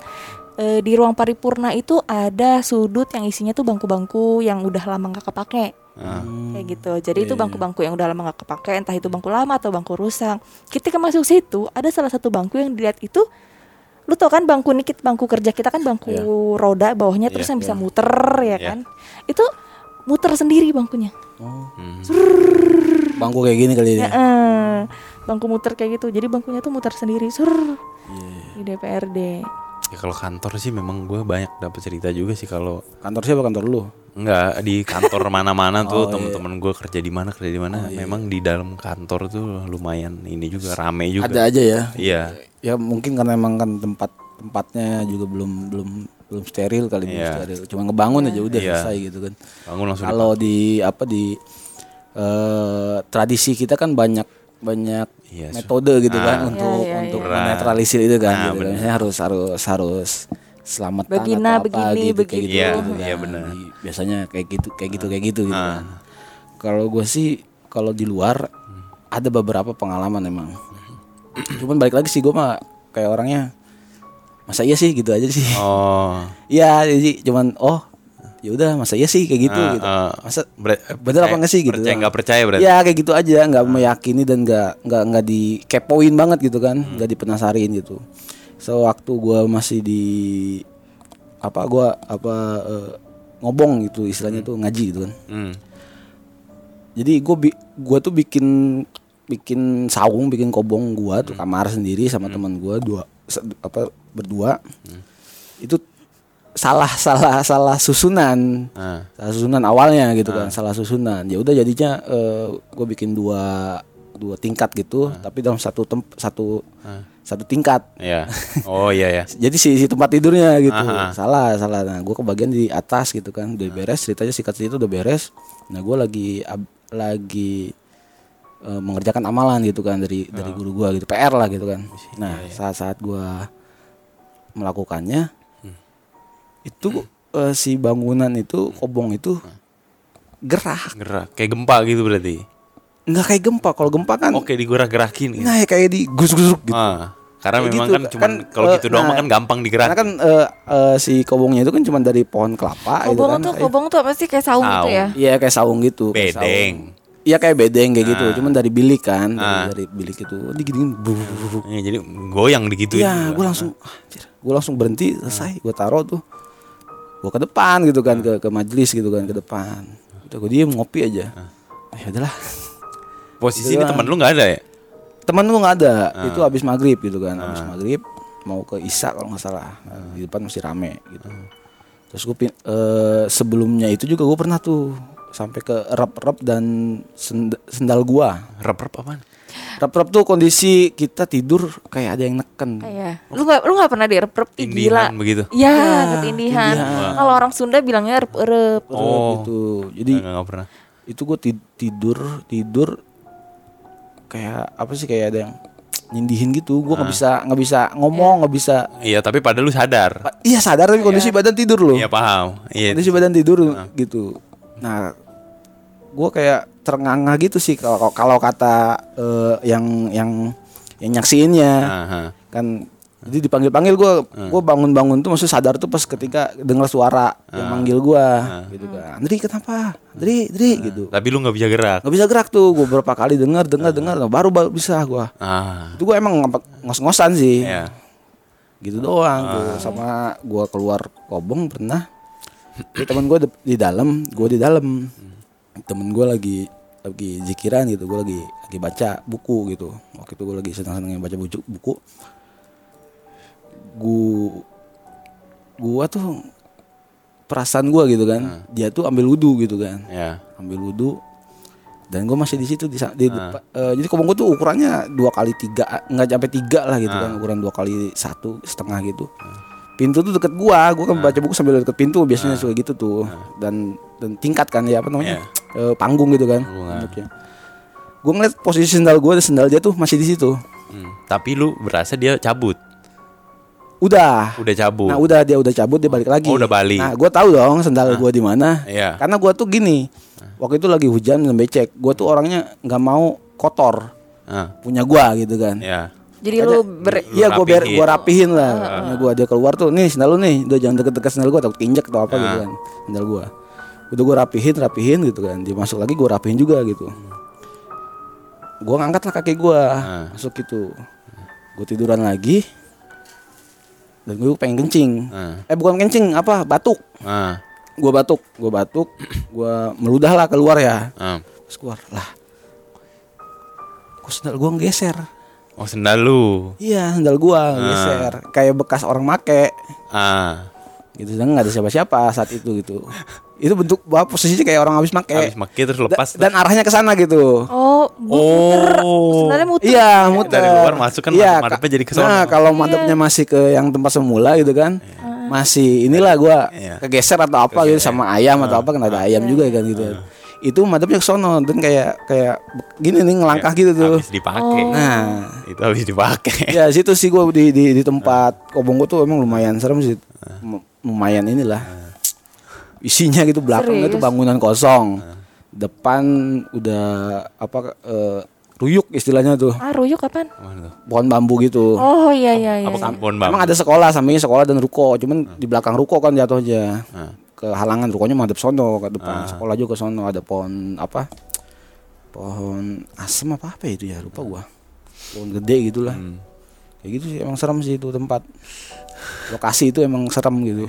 eh, di ruang paripurna itu ada sudut yang isinya tuh bangku-bangku yang udah lama nggak kepake Ah. kayak gitu jadi itu bangku-bangku yang udah lama nggak kepake entah itu bangku lama atau bangku rusak ketika masuk situ ada salah satu bangku yang dilihat itu lu tau kan bangku nikit bangku kerja kita kan bangku Iya. roda bawahnya terus Iya, yang bisa iya. muter ya Iya. kan itu muter sendiri bangkunya Oh. Hmm. Bangku kayak gini kali Ya, ya. eh, bangku muter kayak gitu jadi bangkunya tuh muter sendiri sur Iya. di DPRD Ya kalau kantor sih memang gue banyak dapat cerita juga sih kalau Kantor siapa kantor lu? Enggak di kantor mana-mana (laughs) tuh Oh, iya. temen-temen gue kerja di mana kerja di mana memang di dalam kantor tuh lumayan ini juga rame juga Ada aja ya. iya Ya mungkin karena emang kan tempat tempatnya juga belum belum belum steril kali belum Iya. steril. Cuma ngebangun aja udah Iya. selesai gitu kan. bangun langsung Kalau di apa di eh, tradisi kita kan banyak banyak Iya, su- metode gitu kan Ah. untuk Iya, iya, untuk iya. menetralisir itu kan. Nah, gitu kan. harus harus harus selamatan Begina, atau apa begini, gitu, kayak begitu. gitu, Iya, gitu iya kan. Biasanya kayak gitu kayak gitu kayak gitu gitu. Ah. kan. Kalau gue sih kalau di luar ada beberapa pengalaman emang. Cuman balik lagi sih gue mah kayak orangnya masa iya sih gitu aja sih. oh (laughs) Iya jadi cuman oh ya udah masa iya sih kayak gitu Ah, gitu. ah. Masa Ber- bener apa enggak sih gitu? percaya nggak percaya berarti Ya kayak gitu aja, nggak meyakini dan nggak nggak nggak dikepoin banget gitu kan, nggak dipenasarin gitu. So waktu gua masih di apa gua apa eh, ngobong gitu istilahnya tuh ngaji gitu kan. Hmm. Jadi gua bi gua tuh bikin bikin saung, bikin kobong gua tuh kamar sendiri sama teman gua dua apa berdua. Itu salah salah salah susunan. Ah. salah susunan awalnya gitu kan salah susunan. Ya udah jadinya gue bikin dua dua tingkat gitu tapi dalam satu tem satu satu tingkat. Ya oh iya ya (laughs) jadi si, si tempat tidurnya gitu. Aha. salah salah. Nah gue kebagian di atas gitu kan udah beres ceritanya sikat cerita udah beres. Nah gue lagi ab- lagi eh, mengerjakan amalan gitu kan dari dari guru gue gitu PR lah gitu kan. Nah saat saat gue melakukannya itu eh, si bangunan itu kobong itu gerak gerak kayak gempa gitu berarti nggak kayak gempa kalau gempa kan oke digerak-gerakin gitu. nah ya kayak di gus-gusuk gitu Ah, karena Kayak memang gitu. kan cuma Kan, kalau eh, gitu doang nah, kan gampang digerak karena kan eh, eh, si kobongnya itu kan cuma dari pohon kelapa gitu kobong kan tuh Kayak- kobong tuh apa sih kayak saung gitu Saung. ya Iya kayak saung gitu. bedeng Iya kayak bedeng kayak gitu. Ah. Cuman dari bilik kan, dari, Ah. dari bilik itu. Diginiin. Iya, jadi goyang digituin Iya, gue langsung, gue langsung berhenti, selesai. Gue taruh tuh, gue ke depan gitu kan, ke ke majelis gitu kan, ke depan. Udah gue diem ngopi aja. Ah, ya udahlah. posisi Gitu ini doang. temen lu nggak ada ya Temen gue nggak ada, Ah. itu habis maghrib gitu kan, habis maghrib mau ke Isa kalau nggak salah. Nah, Di depan masih rame gitu. Terus gue sebelumnya itu juga gue pernah tuh sampai ke rep-rep dan send- sendal gua. rep-rep apaan Rep-rep tuh kondisi kita tidur kayak ada yang neken. kayak lu nggak lu nggak pernah di rep Ih, gila begitu ya Ya, ketindihan tindihan. kalau orang Sunda bilangnya rep rep Rep Oh. gitu. Jadi nggak nggak pernah itu gue tidur tidur kayak apa sih kayak ada yang nindihin gitu gue nggak bisa nggak bisa ngomong nggak bisa Iya, tapi padahal lu sadar. iya sadar tapi kondisi badan tidur loh Iya, paham. Iya. kondisi badan tidur gitu nah gue kayak terengah gitu sih kalau kalau kata eh, yang yang yang nyaksiinnya. Aha. kan jadi dipanggil panggil gue gue bangun bangun tuh maksud sadar tuh pas ketika dengar suara yang manggil gue gitu kan. Andri kenapa? Andri Andri gitu. Tapi lu nggak bisa gerak. nggak bisa gerak tuh gue berapa kali dengar dengar dengar nah, baru baru bisa gue itu gue emang ngapa- ngos-ngosan sih. Iya. gitu doang tuh sama gue keluar kobong pernah. Temen gue di dalam gue di dalam temen gue lagi lagi zikiran gitu gue lagi lagi baca buku gitu. Waktu itu gue lagi senang-senangnya baca buku buku. Gue gua tuh perasaan gue gitu kan dia tuh ambil wudhu gitu kan. Ya. ambil wudhu dan gue masih di situ di, di depa- eh, jadi kobong gue tuh ukurannya dua kali tiga nggak sampai tiga lah gitu kan ukuran dua kali satu setengah gitu. Pintu tuh deket gua gua kan baca buku sambil deket pintu biasanya suka gitu tuh. Dan dan tingkat kan ya apa namanya Eh, panggung gitu kan gua ngeliat posisi sendal gua dan sendal dia tuh masih di situ Hmm. Tapi lu berasa dia cabut. udah Udah cabut. nah udah dia udah cabut dia balik lagi Oh, udah balik. nah gua tahu dong sendal gua di mana Iya. karena gua tuh gini waktu itu lagi hujan dan becek gua tuh orangnya nggak mau kotor Ah. punya gua gitu kan Ya. Jadi lu ber Iya gue ber gua rapihin lah. Punya gua dia keluar tuh, nih sendal lu nih, udah jangan deket-deket sendal gua takut injek atau apa gitu kan. Sendal gua. Udah gua rapihin, rapihin gitu kan. Dia masuk lagi gua rapihin juga gitu. Gua ngangkat lah kaki gua, masuk gitu. Gua tiduran lagi. Dan gue pengen kencing. Ah. Eh bukan kencing, apa? Batuk. Ah. Gua batuk, gua batuk, gua meludah lah keluar ya. Ah. Terus keluar lah. Kok sendal gua ngegeser? Oh, sendal lu. Iya, sandal gua geser kayak bekas orang make Ah. Gitu dan nggak ada siapa-siapa saat itu gitu. itu bentuk bahwa posisinya kayak orang habis make. Habis make terus lepas. Da- dan arahnya ke sana gitu. Oh, muter. Oh. Sebenarnya muter. Iya, muter. Dari luar masuk kan Iya, madepnya jadi ke sono. Nah, kalau madepnya masih ke yang tempat semula gitu kan. Masih inilah gua Iya. kegeser atau apa gitu sama ayam atau apa kan ada ayam juga kan gitu. Itu madepnya ke sono dan kayak kayak gini nih ngelangkah gitu tuh. Habis dipakai. Nah, Itu habis dipakai. ya situ sih gue di, di di tempat kobong gue tuh emang lumayan serem sih M- lumayan inilah isinya gitu belakangnya tuh Serius? bangunan kosong depan udah apa eh, ruyuk istilahnya tuh Ah, ruyuk kapan? Tuh? pohon bambu gitu Oh iya iya iya. Apa kampung emang bang? ada sekolah sampingnya sekolah dan ruko cuman di belakang ruko kan jatuhnya Ah. ke halangan rukonya madep sono ke depan sekolah juga ke sono ada pohon apa pohon asem apa apa itu ya lupa gua pohon gede gitulah Hmm. kayak gitu sih emang serem sih itu tempat lokasi itu emang serem gitu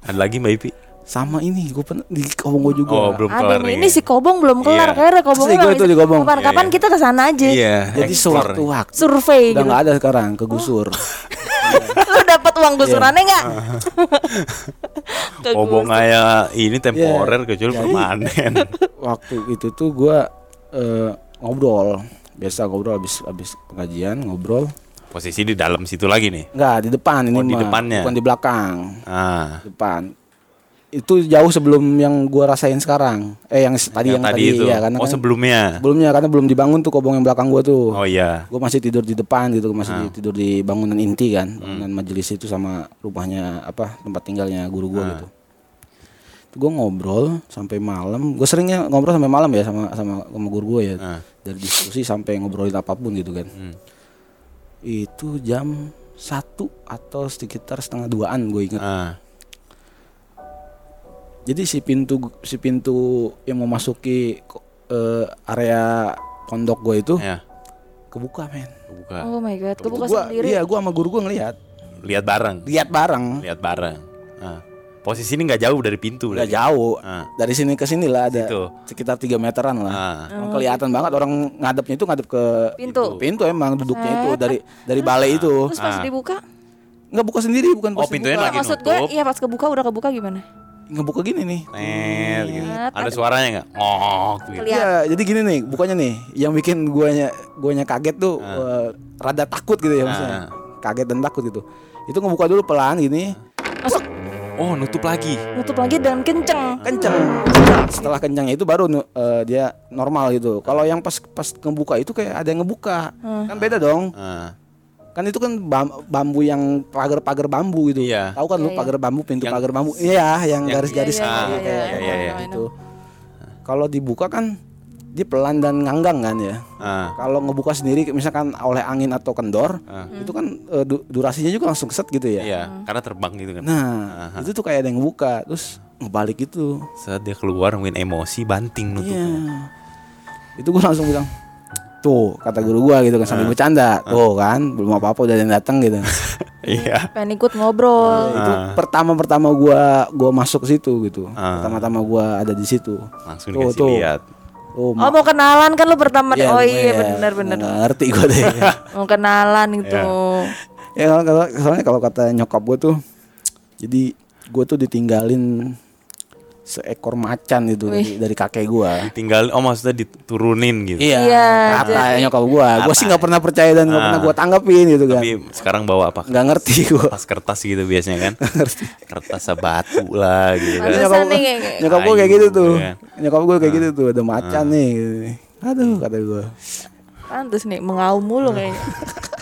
Ada lagi Mbak Ipi? sama ini gue pernah di kobong gue juga Oh, belum Ada kelar nih. ini si Kobong belum kelar Iya. kayaknya Kobong gua itu di Kobong. Kapan-kapan Iya, iya. kita ke sana aja. Iya. jadi explore. sewaktu-waktu Survei udah gitu. nggak ada sekarang kegusur (laughs) Lu dapat uang gusurannya enggak? Ke Obong gus- aja ini temporer Iya. kecuali permanen. (laughs) waktu itu tuh gue eh, ngobrol biasa ngobrol habis habis pengajian ngobrol Posisi di dalam situ lagi nih. nggak di depan ini Oh, di mah, depannya. bukan di belakang Ah. depan itu jauh sebelum yang gua rasain sekarang eh yang tadi yang, tadi, itu. ya karena oh kan- sebelumnya. sebelumnya karena belum dibangun tuh kobong yang belakang gua tuh Oh iya. gue masih tidur di depan gitu masih Ah. tidur di bangunan inti kan Hmm. bangunan majelis itu sama rumahnya apa tempat tinggalnya guru gue Ah. gitu gue ngobrol sampai malam gue seringnya ngobrol sampai malam ya sama sama sama guru gue ya Ah. dari diskusi sampai ngobrolin apa pun gitu kan Hmm. Itu jam satu atau sekitar setengah duaan gue inget Ah. jadi si pintu si pintu yang memasuki ko- eh, area pondok gue itu Ya. kebuka men Buka. Oh my god, kebuka gua, sendiri. iya gue sama guru gue ngeliat Lihat bareng. lihat bareng Lihat bareng. Ah. Posisi ini nggak jauh dari pintu. Nggak jauh. Ah. Dari sini ke sini lah ada Situ. sekitar 3 meteran lah. Ah. Emang kelihatan banget orang ngadepnya itu ngadep ke Pintu. pintu emang duduknya itu dari dari balai itu. (laughs) Terus pas Ah. dibuka, Nggak buka sendiri bukan Oh, pas pintunya dibuka. lagi maksud gue, iya pas kebuka udah kebuka gimana? Ngebuka gini nih. Net, gitu. Net. Ada suaranya nggak? Ngok gitu. Kelihatan. Iya, jadi gini nih, bukannya nih yang bikin guanya guanya kaget tuh eh, rada takut gitu ya maksudnya. Kaget dan takut gitu. Itu ngebuka dulu pelan gini. Masuk. Oh, nutup lagi. nutup lagi dan kenceng. Kenceng. Setelah kencangnya itu baru eh, dia normal gitu. Kalau yang pas pas ngebuka itu kayak ada yang ngebuka. Kan beda dong. Ah, kan itu kan bam- bambu yang pagar-pagar bambu gitu Iya. tahu kan lu Iya, iya. pagar bambu pintu pagar bambu? iya yang garis-garis Iya, iya, kayak iya, kayak iya, iya, iya. gitu kalau dibuka kan dia pelan dan nganggang kan ya ah, kalau ngebuka sendiri misalkan oleh angin atau kendor Ah. itu kan eh, du- durasinya juga langsung keset gitu ya iya, karena terbang gitu kan. nah Aha. itu tuh kayak ada yang ngebuka terus ngebalik itu Saat dia keluar mungkin emosi banting nutup. Iya. Itu gue langsung bilang, tuh kata guru gua gitu kan sambil bercanda, tuh kan belum apa apa udah ada yang datang gitu. (laughs) Iya. pengen ikut ngobrol itu pertama pertama gua gua masuk ke situ gitu. Pertama-tama gua ada di situ. Langsung Tuh, dikasih tuh. lihat. Oh, oh mau kenalan kan lu pertama? Iya, oh iya ya, bener ngerti gua deh. (laughs) mau kenalan itu ya kalau kalau- soalnya kalau kata nyokap gua tuh, jadi gua tuh ditinggalin seekor macan itu dari, dari kakek gua. Tinggal oh maksudnya diturunin gitu. Iya, Iya, kata nyokap gua. Gua sih nggak pernah percaya dan nggak Ah. pernah gua tanggapin gitu kan. Tapi sekarang bawa apa? Nggak ngerti gua. Kertas kertas gitu biasanya kan. (laughs) kertas sebatu lah gitu kan. Nyokap, nih kayak- nyokap gue kayak gitu tuh Iya. nyokap gue kayak gitu tuh ada macan nih gitu. aduh kata gue pantes nih mengaum mulu kayaknya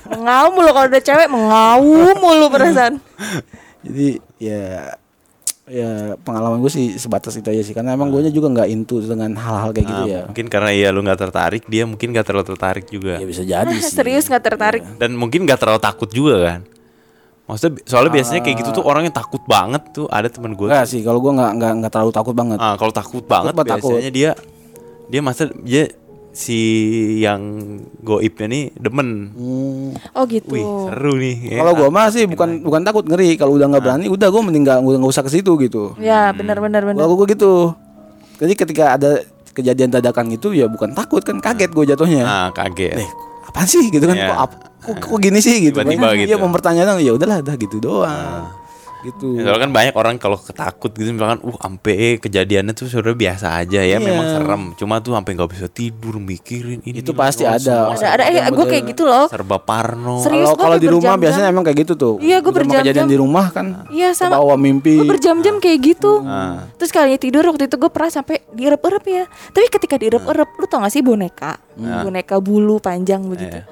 mengaum mulu kalau udah cewek mengaum mulu perasaan (laughs) jadi ya ya pengalaman gue sih sebatas itu aja sih karena emang gue juga nggak into dengan hal-hal kayak gitu Ah, ya Mungkin karena iya lu nggak tertarik, dia mungkin nggak terlalu tertarik juga. ya bisa jadi (laughs) sih serius nggak tertarik Dan mungkin nggak terlalu takut juga kan. Maksudnya soalnya biasanya kayak gitu tuh orang yang takut banget tuh ada temen gue. Enggak sih kalau gue nggak nggak nggak terlalu takut banget Ah, kalau takut banget mah takut. biasanya dia dia masa dia si yang goibnya nih demen. Hmm. oh gitu Wih, seru nih. ya. kalau gue mah sih bukan bukan takut ngeri kalau udah nggak berani udah gue mending nggak nggak usah ke situ gitu ya benar benar benar kalau gue gitu jadi ketika ada kejadian dadakan gitu ya bukan takut kan kaget gue jatuhnya Ah, kaget. eh apaan sih gitu kan Iya. kok, kok, kok gini sih gitu Tiba-tiba gitu. iya mempertanyakan ya udahlah dah gitu doang gitu. Ya, soalnya kan banyak orang kalau ketakut gitu misalkan uh ampe kejadiannya tuh sudah biasa aja ya Iya. memang serem. Cuma tuh sampai nggak bisa tidur mikirin ini Itu pasti oh, ada. semua ada ada. eh gue kayak gitu loh. Serba parno. Serius, kalau di rumah biasanya emang kayak gitu tuh. Iya, Sama berjam-jam. kejadian di rumah kan. Iya sama bawa mimpi. Gue berjam-jam kayak gitu. Ah. Terus kalinya tidur waktu itu gue pernah sampai direp-erep ya. Tapi ketika direp-erep Lu tau gak sih boneka? Boneka bulu panjang begitu. Iya.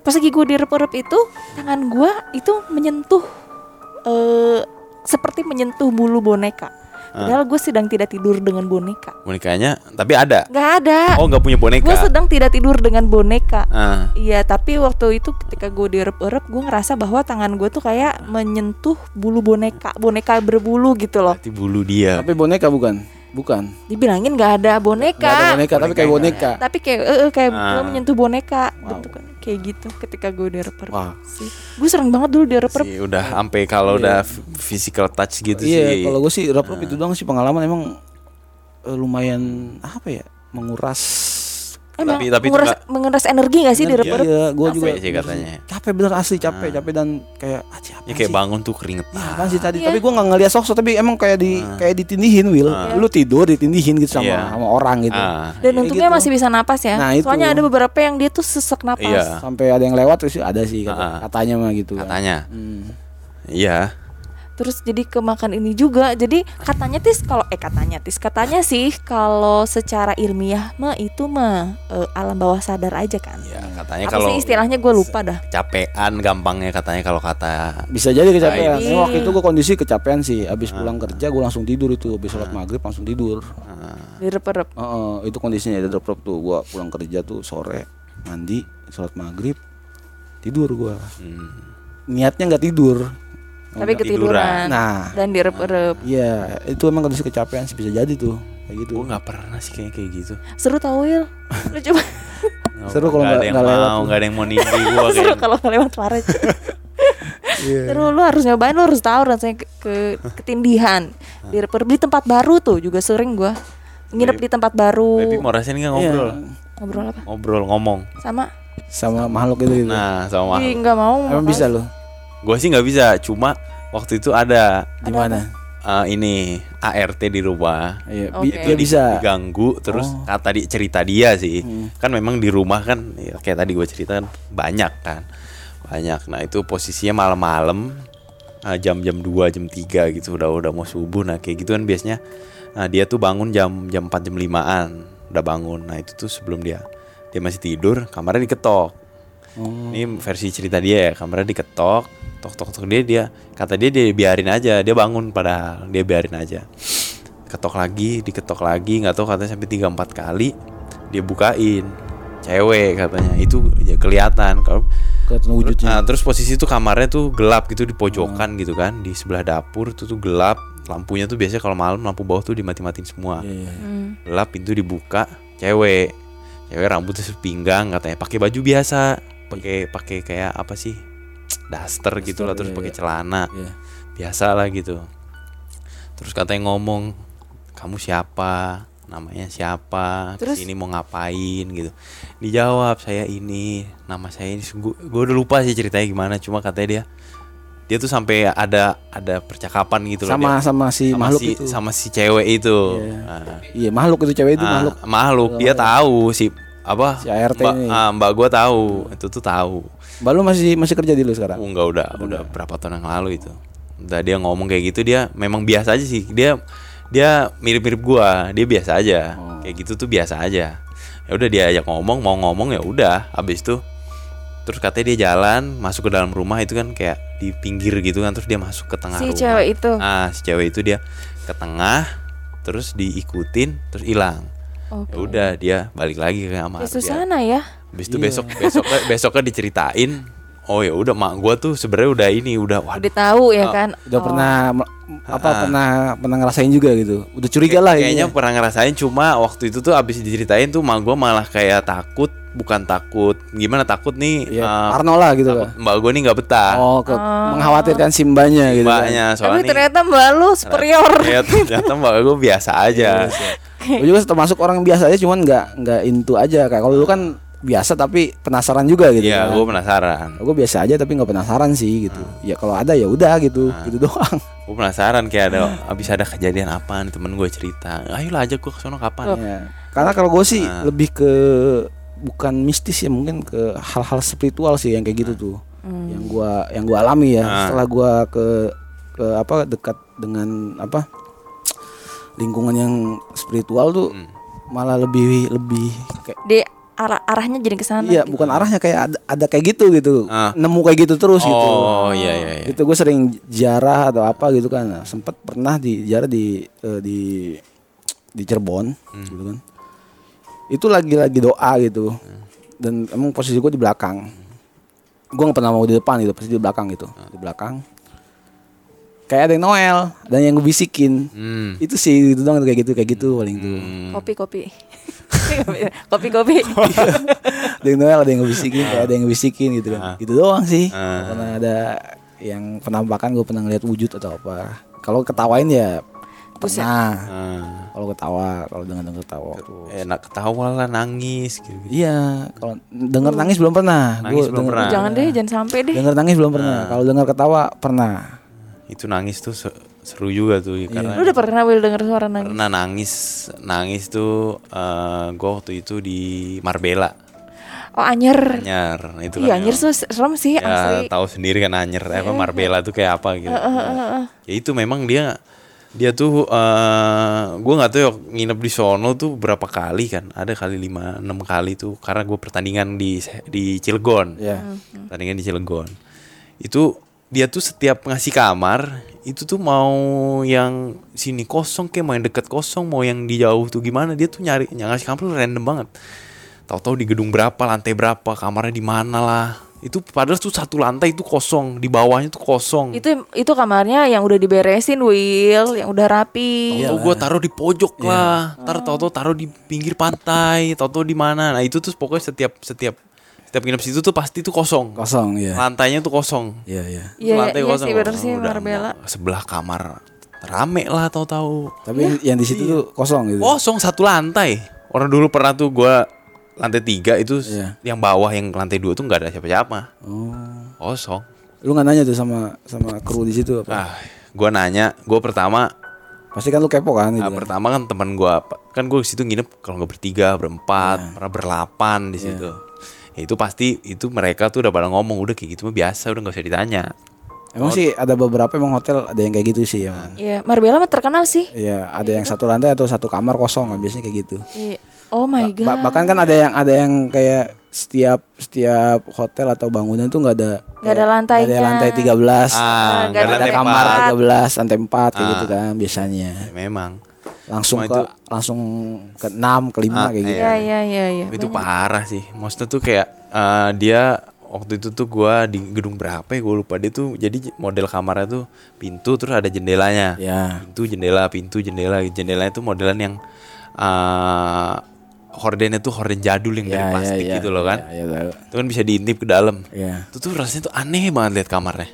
Pas lagi gue direp-erep itu Tangan gue itu menyentuh eh Seperti menyentuh bulu boneka. Padahal gue sedang tidak tidur dengan boneka. Bonekanya tapi ada? Gak ada. Oh nggak punya boneka? Gue sedang tidak tidur dengan boneka. Ah. Iya tapi waktu itu ketika gue direp-erep Gue ngerasa bahwa tangan gue tuh kayak menyentuh bulu boneka Boneka berbulu gitu loh. Berarti bulu dia. Tapi boneka bukan? Bukan. Dibilangin gak ada boneka. Nggak ada boneka tapi kayak boneka. Tapi kayak eh, eh, kayak Ah. gue menyentuh boneka. Bentukan kayak gitu ketika gue direp-erep Wah. sih. Gue sering banget dulu direp-erep sih udah sampai kalau udah f- physical touch gitu iya sih. kalau gue sih rap rap itu doang sih pengalaman. Emang eh, lumayan apa ya menguras Emang Tapi- tapi menguras, nggak- menguras energi gak sih direp-erep? iya gue juga sih katanya capek bener asli capek capek dan kayak ah, apa ya kayak sih? bangun tuh keringetan Ya, sih tadi? Iya. Tapi gua nggak ngeliat sosok, tapi emang kayak di kayak ditindihin, Will. Lu tidur ditindihin gitu sama Iya. sama orang gitu. ah Dan Kayak untungnya gitu. masih bisa napas ya Nah, itu. Soalnya ada beberapa yang dia tuh sesek napas Iya. Sampai ada yang lewat terus ada sih kata- Ah. katanya mah gitu. kan. katanya Hmm. Iya Terus jadi kemakan ini juga Jadi katanya tis kalau Eh katanya tis Katanya sih kalau secara ilmiah mah itu mah eh, alam bawah sadar aja kan ya katanya Apa kalau sih istilahnya gue lupa dah capean gampangnya katanya kalau kata Bisa jadi kecapean. Iya. Ini waktu itu gua kondisi kecapean sih. Abis pulang kerja gua langsung tidur itu. Abis sholat maghrib langsung tidur. Direp-erep Heeh, itu kondisinya ada drop drop tuh. Gua pulang kerja tuh sore mandi sholat maghrib tidur gua. hmm, Niatnya nggak tidur. Tapi ketiduran Nah, Dan direp-erep iya itu emang kondisi kecapean sih bisa jadi tuh kayak gitu. gue nggak pernah sih kayak kayak gitu. Seru tau Will (laughs) Lu coba. Seru kalau Nggak ada yang mau nggak ada yang mau nimbi gue Seru kalau nggak lewat Farid. (laughs) Iya. Seru lu harus nyobain Lu harus tahu rasanya ke, ke- (laughs) ketindihan. Direp-erep di tempat baru tuh Juga sering gua. Nginep di tempat baru. Baby mau rasain nggak ngobrol? Iya. Ngobrol apa? ngobrol ngomong. Sama. Sama makhluk itu gitu. nah sama Ih nggak mau Emang bisa loh. Gue sih nggak bisa cuma waktu itu ada Di mana? eh, ini ART di rumah. Iya, bi- dia bisa. diganggu terus Oh. kata di cerita dia sih. Hmm. kan memang di rumah kan ya, kayak tadi gue cerita kan banyak kan. Banyak. Nah itu posisinya malam-malam ah, jam-jam 2 jam 3 gitu udah udah mau subuh. Nah kayak gitu kan biasanya. Nah, dia tuh bangun jam jam 4 jam 5an udah bangun. Nah itu tuh sebelum dia dia masih tidur kamarnya diketok. Ini versi cerita dia ya kamarnya diketok tok tok tok dia dia kata dia dia biarin aja dia bangun padahal dia biarin aja. Ketok lagi diketok lagi nggak tahu katanya sampai tiga empat kali dia bukain. Cewek katanya itu ya kelihatan kalau kelihatan wujudnya. Nah, terus posisi tuh kamarnya tuh gelap gitu di pojokan gitu kan di sebelah dapur itu tuh gelap. Lampunya tuh biasanya kalau malam lampu bawah tuh dimati-matiin semua. Iya, iya. gelap pintu dibuka cewek. Cewek rambutnya sepinggang katanya. Pakai baju biasa. Pakai pakai kayak apa sih daster gitu lah terus iya, pakai iya. celana. Iya. biasa lah gitu. Terus katanya ngomong kamu siapa? Namanya siapa? Terus? ini mau ngapain? gitu. Dijawab saya ini nama saya ini gue udah lupa sih ceritanya gimana cuma katanya dia dia tuh sampai ada ada percakapan gitu loh sama dia. sama si sama makhluk si, itu. sama si cewek itu. Iya. Nah, iya makhluk itu cewek itu Ah, makhluk. makhluk. Dia tahu si apa? Si ART mbak, ini. ah, mbak gua tahu. Itu tuh tahu. Mbak lu masih masih kerja di lu sekarang? Oh, enggak udah udah. berapa tahun yang lalu itu udah dia ngomong kayak gitu dia memang biasa aja sih. Dia dia mirip-mirip gua. Dia biasa aja. Oh. kayak gitu tuh biasa aja. Ya udah dia ajak ngomong mau ngomong ya udah. Habis itu terus katanya dia jalan masuk ke dalam rumah itu kan kayak di pinggir gitu kan. Terus dia masuk ke tengah Si rumah. cewek itu. ah si cewek itu dia ke tengah terus diikutin terus hilang Ya udah dia balik lagi ke kamar Ya susana ya. Habis itu besok besoknya besoknya diceritain. (laughs) Oh ya udah mak gua tuh sebenarnya udah ini udah waduh. Udah tahu ya Oh, kan. udah Oh. pernah apa Ah. pernah pernah ngerasain juga gitu udah curiga lah Kayaknya pernah ngerasain cuma waktu itu tuh abis diceritain tuh mak gua malah kayak takut bukan takut gimana takut nih ya eh, Parno lah gitu takut kan mbak gua nih nggak betah oh ke, mengkhawatirkan simbanya gitu kan. Tapi ternyata mbak lu superior. ya, ternyata mbak gua biasa aja gue juga termasuk orang biasa aja cuman nggak nggak into aja kayak kalau lu kan biasa tapi penasaran juga gitu Iya kan. gua penasaran. Gue biasa aja tapi nggak penasaran sih gitu. Ya kalau ada ya udah gitu gitu doang. Gua penasaran kayak ada abis ada kejadian apa nih temen gue cerita. Ayolah aja gua kesono kapan? Ya. karena kalau gue sih Nah. lebih ke bukan mistis ya mungkin ke hal-hal spiritual sih yang kayak gitu tuh. Yang gua yang gua alami ya. Nah. setelah gua ke ke apa dekat dengan apa lingkungan yang spiritual tuh Hmm. malah lebih lebih kayak Di arah arahnya jadi ke sana. iya gitu. bukan arahnya kayak ada, ada kayak gitu gitu Ah. nemu kayak gitu terus gitu oh iya iya iya itu gue sering jarah atau apa gitu kan Nah, sempet pernah di jarah di eh, di di Cirebon Hmm. gitu kan itu lagi lagi doa gitu dan emang posisi gue di belakang gue nggak pernah mau di depan gitu pasti di belakang gitu Hmm. di belakang kayak ada yang Noel dan yang ngebisikin hmm. itu sih itu doang kayak gitu kayak gitu paling itu Hmm. Kopi kopi. (laughs) kopi kopi. ada yang Noel ada yang ngebisikin kayak ada yang ngebisikin gitu kan gitu doang sih Ah. pernah ada yang penampakan gue pernah ngeliat wujud atau apa kalau ketawain ya pernah Ah. kalau ketawa kalau dengar dengar ketawa enak ketawa lah nangis gitu. iya kalau denger nangis belum pernah Nangis Gua belum denger- pernah. Jangan deh, jangan sampai deh. denger nangis belum pernah kalau dengar ketawa pernah Itu nangis tuh se- seru juga tuh ya, karena Lu udah pernah Will denger suara nangis? pernah nangis. Nangis tuh eh gue waktu itu di Marbella. Oh anyer. Anyar itu Iya kan anyer tuh serem sih ya asli. tahu sendiri kan Anyer apa Marbella tuh kayak apa gitu. Ya itu memang dia dia tuh eh gue nggak tahu ya nginep di sono tuh berapa kali kan? Ada kali lima enam kali tuh karena gue pertandingan di di Cilegon. Ya pertandingan di Cilegon. Itu dia tuh setiap ngasih kamar itu tuh mau yang sini kosong kayak mau yang deket kosong mau yang di jauh tuh gimana? Dia tuh nyari yang ngasih kamar random banget. Tahu-tahu di gedung berapa lantai berapa kamarnya di mana lah. Itu padahal tuh satu lantai itu kosong di bawahnya tuh kosong. Itu itu kamarnya yang udah diberesin Will, yang udah rapi. Tahu gue taruh di pojok lah, ntar tahu-tahu taruh di pinggir pantai, tahu-tahu di mana. Nah itu tuh pokoknya setiap setiap setiap nginep situ tuh pasti tuh kosong. kosong ya Lantainya tuh kosong. iya iya Iya, lantai iya kosong. sih bener Oh, sih udah Marbella. mau Sebelah kamar rame lah tahu-tahu. tapi yang- yang di situ tuh kosong gitu Kosong satu lantai. Orang dulu pernah tuh gua lantai tiga itu Iya. yang bawah yang lantai dua tuh nggak ada siapa-siapa. oh Kosong. lu nggak nanya tuh sama sama kru di situ apa Ah, gua nanya, gua pertama pasti kan lu kepo kan gitu Nah, kan? pertama kan teman gua kan gue situ nginep kalau nggak bertiga berempat Iya. pernah berlapan di situ ya, itu pasti itu mereka tuh udah pada ngomong udah kayak gitu mah biasa udah nggak usah ditanya Emang sih ada beberapa emang hotel ada yang kayak gitu sih emang. Iya, Marbella mah terkenal sih. Iya, ada yang satu lantai atau satu kamar kosong biasanya kayak gitu. Iya. Oh my god. Ba- bahkan kan ada yang ada yang kayak setiap setiap hotel atau bangunan tuh nggak ada Nggak ada lantainya. nggak ada lantai 13 Ah, nggak nggak ada ada ada kamar tempat. 13 lantai 4 kayak gitu kan biasanya Memang. Langsung Cuma ke itu- langsung ke 6 ke 5 Ah, kayak gitu. Iya, iya, iya, iya. itu parah sih. Maksudnya tuh kayak eh, dia waktu itu tuh gua di gedung berapa ya gue lupa. Dia tuh jadi model kamarnya tuh pintu terus ada jendelanya. Ya pintu jendela pintu jendela. Jendelanya tuh modelan yang eh hordennya tuh horden jadul yang dari ya plastik ya, gitu loh kan. Ya, ya, tahu. itu kan bisa diintip ke dalam. Ya itu tuh rasanya tuh aneh banget lihat kamarnya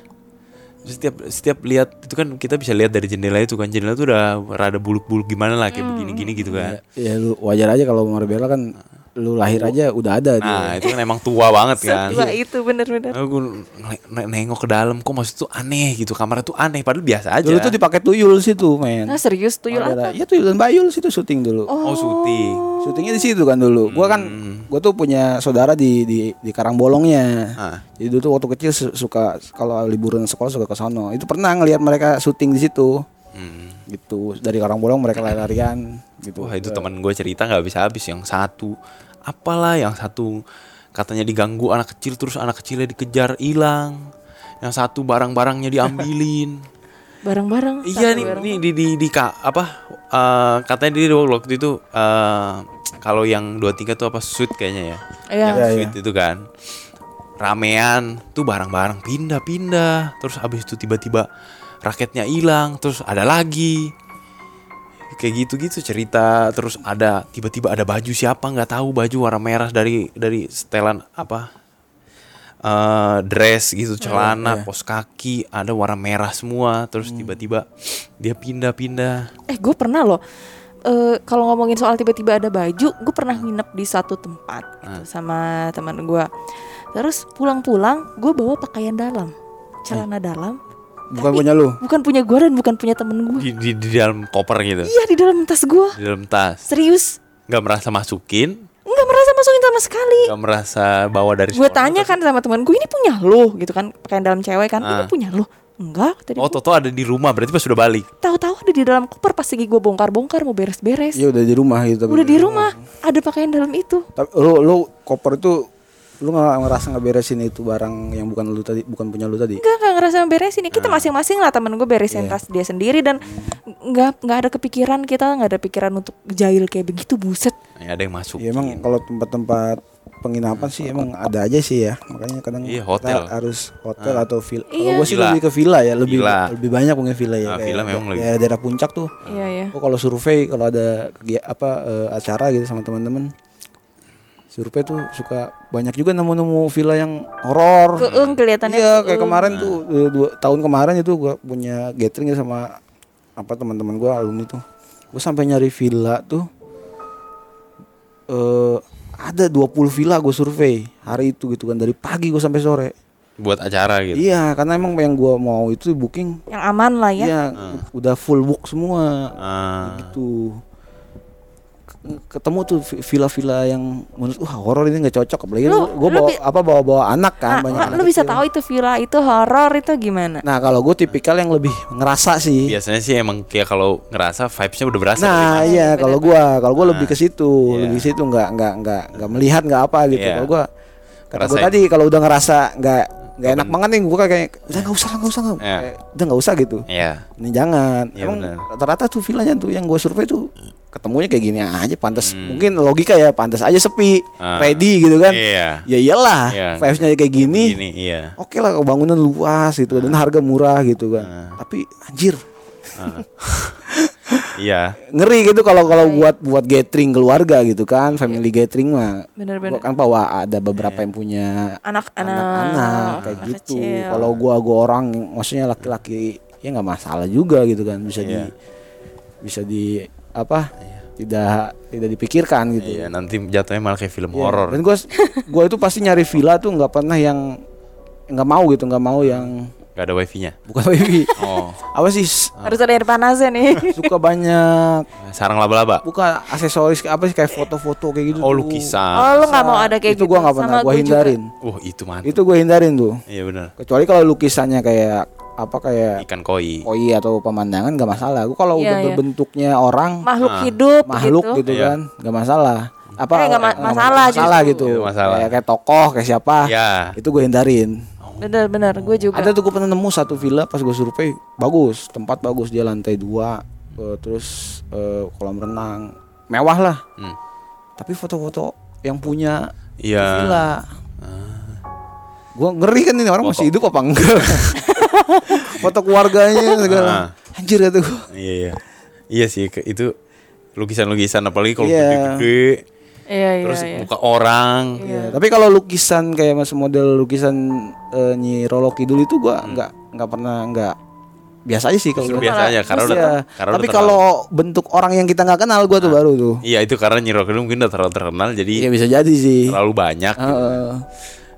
setiap setiap lihat itu kan kita bisa lihat dari jendela itu kan. Jendela tuh udah rada buluk-buluk gimana lah kayak begini-gini gitu kan. Ya lu wajar aja kalau Marbella kan lu lahir aja udah ada nah dia. itu kan emang tua banget kan Wah, itu bener-bener. Aku nengok ke dalam kok maksud tuh aneh gitu kamarnya tuh aneh padahal biasa aja. dulu tuh dipakai tuyul situ men Nah, serius tuyul Ada- apa? ya tuyul dan bayul situ syuting dulu oh syuting. syutingnya di situ kan dulu gua kan gua tuh punya saudara di di di Karangbolongnya Ah. jadi dulu tuh waktu kecil su- suka kalau liburan sekolah suka ke sono itu pernah ngelihat mereka syuting di situ Hmm. Gitu. Dari Karangbolong mereka lari-larian gitu. Wah itu teman gue cerita nggak bisa habis. Yang satu apalah yang satu katanya diganggu anak kecil terus anak kecilnya dikejar hilang. Yang satu barang-barangnya diambilin. (laughs) Bareng-bareng. iya nih bareng. nih di di, di ka- apa eh, katanya dia waktu itu eh, kalau yang dua tiga tuh apa suit kayaknya ya. Iya. yang Iya, suite itu kan. Ramean tuh barang-barang pindah-pindah. Terus habis itu tiba-tiba raketnya hilang terus ada lagi kayak gitu-gitu cerita terus ada tiba-tiba ada baju siapa nggak tahu baju warna merah dari dari setelan apa eh dress gitu celana pos kaki ada warna merah semua terus tiba-tiba dia pindah-pindah Eh, gue pernah loh. Eh, kalau ngomongin soal tiba-tiba ada baju, gue pernah nginep di satu tempat gitu, sama teman gue. Terus pulang-pulang, gue bawa pakaian dalam, celana dalam. Bukan punya lu Bukan punya gue dan bukan punya temen gue. di, di, di dalam koper gitu Iya di dalam tas gue. di dalam tas Serius, nggak merasa masukin nggak merasa masukin sama sekali. nggak merasa bawa dari Gue tanya kan sama temen gue, ini punya lo gitu kan, pakaian dalam cewek kan, ini Ah. punya lo. Enggak, tadi oh Toto ada di rumah berarti pas sudah balik tahu-tahu ada di dalam koper pas lagi gue bongkar-bongkar mau beres-beres. iya udah di rumah gitu tapi Udah di rumah, ada pakaian dalam itu. tapi lu lu koper itu lu nggak ngerasa nggak beresin itu barang yang bukan lu tadi bukan punya lu tadi Enggak, enggak ngerasa beresin ya. Ah. Kita masing-masing lah temen gue beresin Iya. tas dia sendiri dan nggak nggak ada kepikiran kita nggak ada pikiran untuk jahil kayak begitu buset. ya, ada yang masuk ya emang kalau tempat-tempat penginapan sih emang ada aja sih ya makanya kadang Iya, kita hotel. harus hotel atau villa kalau Iya. gue sih Villa. lebih ke villa ya lebih Villa. lebih banyak punya villa ya Ah, kayak villa memang kayak lebih. daerah puncak tuh Iya ya. Oh kalau survei kalau ada apa eh, acara gitu sama teman-teman survei tuh suka banyak juga nemu-nemu villa yang horor. Keeng kelihatannya. Iya kayak kemarin tuh eh, dua tahun kemarin itu gua punya gathering ya sama apa teman-teman gua alumni tuh. Gua sampai nyari villa tuh eh ada 20 villa gue survei hari itu gitu kan dari pagi gue sampai sore. buat acara gitu Iya karena emang yang gua mau itu booking Yang aman lah ya. Iya, udah full book semua Ah, gitu ketemu tuh vi- villa-villa yang menurut wah horor ini nggak cocok apalagi Lu- gue lu bawa apa bawa bawa anak kan Nah, banyak lu- anak bisa kecil. tahu itu villa itu horor itu gimana? nah kalau gue tipikal yang lebih ngerasa sih biasanya sih emang kayak kalau ngerasa vibesnya udah berasa nah iya kalau gue kalau gue lebih ke situ iya. lebih ke situ nggak nggak nggak nggak melihat nggak apa gitu Iya. kalau gue kata gue tadi kalau udah ngerasa nggak nggak enak banget nih gue kayak udah nggak usah nggak usah nggak Iya. Kayak, udah nggak usah gitu Iya. ini jangan Iya, emang rata-rata tuh villanya tuh yang gue survei tuh ketemunya kayak gini aja pantas Hmm. mungkin logika ya pantas aja sepi Ah. ready gitu kan Iya. ya iyalah Iya. vibesnya kayak gini Gini, iya. oke lah bangunan luas gitu dan harga murah gitu kan Ah. tapi anjir (laughs) Iya. ngeri gitu kalau kalau buat buat gathering keluarga gitu kan family gathering mah Bener-bener. gua kan bawa ada beberapa yang punya Anak-anak kayak anak gitu kalau gua gua orang maksudnya laki-laki ya nggak masalah juga gitu kan bisa di Iya. bisa di apa tidak tidak dipikirkan gitu Iya, nanti jatuhnya malah kayak film Iya. horor. dan gua gua itu pasti nyari villa tuh nggak pernah yang nggak mau gitu nggak mau yang Gak ada wifi-nya. bukan wifi Oh, apa sih harus ada air panasnya nih. (laughs) suka banyak sarang laba-laba. bukan aksesoris apa sih kayak foto-foto kayak gitu Oh, tuh. lukisan. Oh, lu nggak mau ada kayak itu gitu. gua nggak pernah gua juga. hindarin Wah, itu mantap. itu gue hindarin tuh Iya benar. kecuali kalau lukisannya kayak apa kayak Ikan koi. koi atau pemandangan nggak masalah. Gue kalau Iya, udah iya. berbentuknya orang makhluk Ah. hidup makhluk gitu. gitu, Iya. kan nggak masalah. Apa Eh, nggak ma- eh, masalah masalah gitu. Iya, masalah. Kayak, kayak tokoh kayak siapa. Ya. Itu gue hindarin. Bener-bener gue juga Ada tuh gue pernah nemu satu villa pas gue survei bagus, tempat bagus dia lantai dua, eh, terus eh, kolam renang, mewah lah. Hmm. Tapi foto-foto yang punya Iya. villa, gue ngeri kan ini orang Foto. masih hidup apa enggak? (laughs) foto keluarganya segala. Ah. Anjir kata gue. Iya iya. Iya sih itu lukisan-lukisan apalagi kalau Iya. gede-gede iya iya terus iya. muka orang. Ya, tapi kalau lukisan kayak mas model lukisan eh, Nyi Rolo Kidul itu gua nggak nggak pernah nggak biasa aja sih kalau biasa aja karena udah Iya. karena tapi kalau bentuk orang yang kita nggak kenal gua tuh baru tuh. Iya itu karena Nyi Roro Kidul mungkin udah terlalu terkenal jadi Iya bisa jadi sih. terlalu banyak. gitu. Heeh.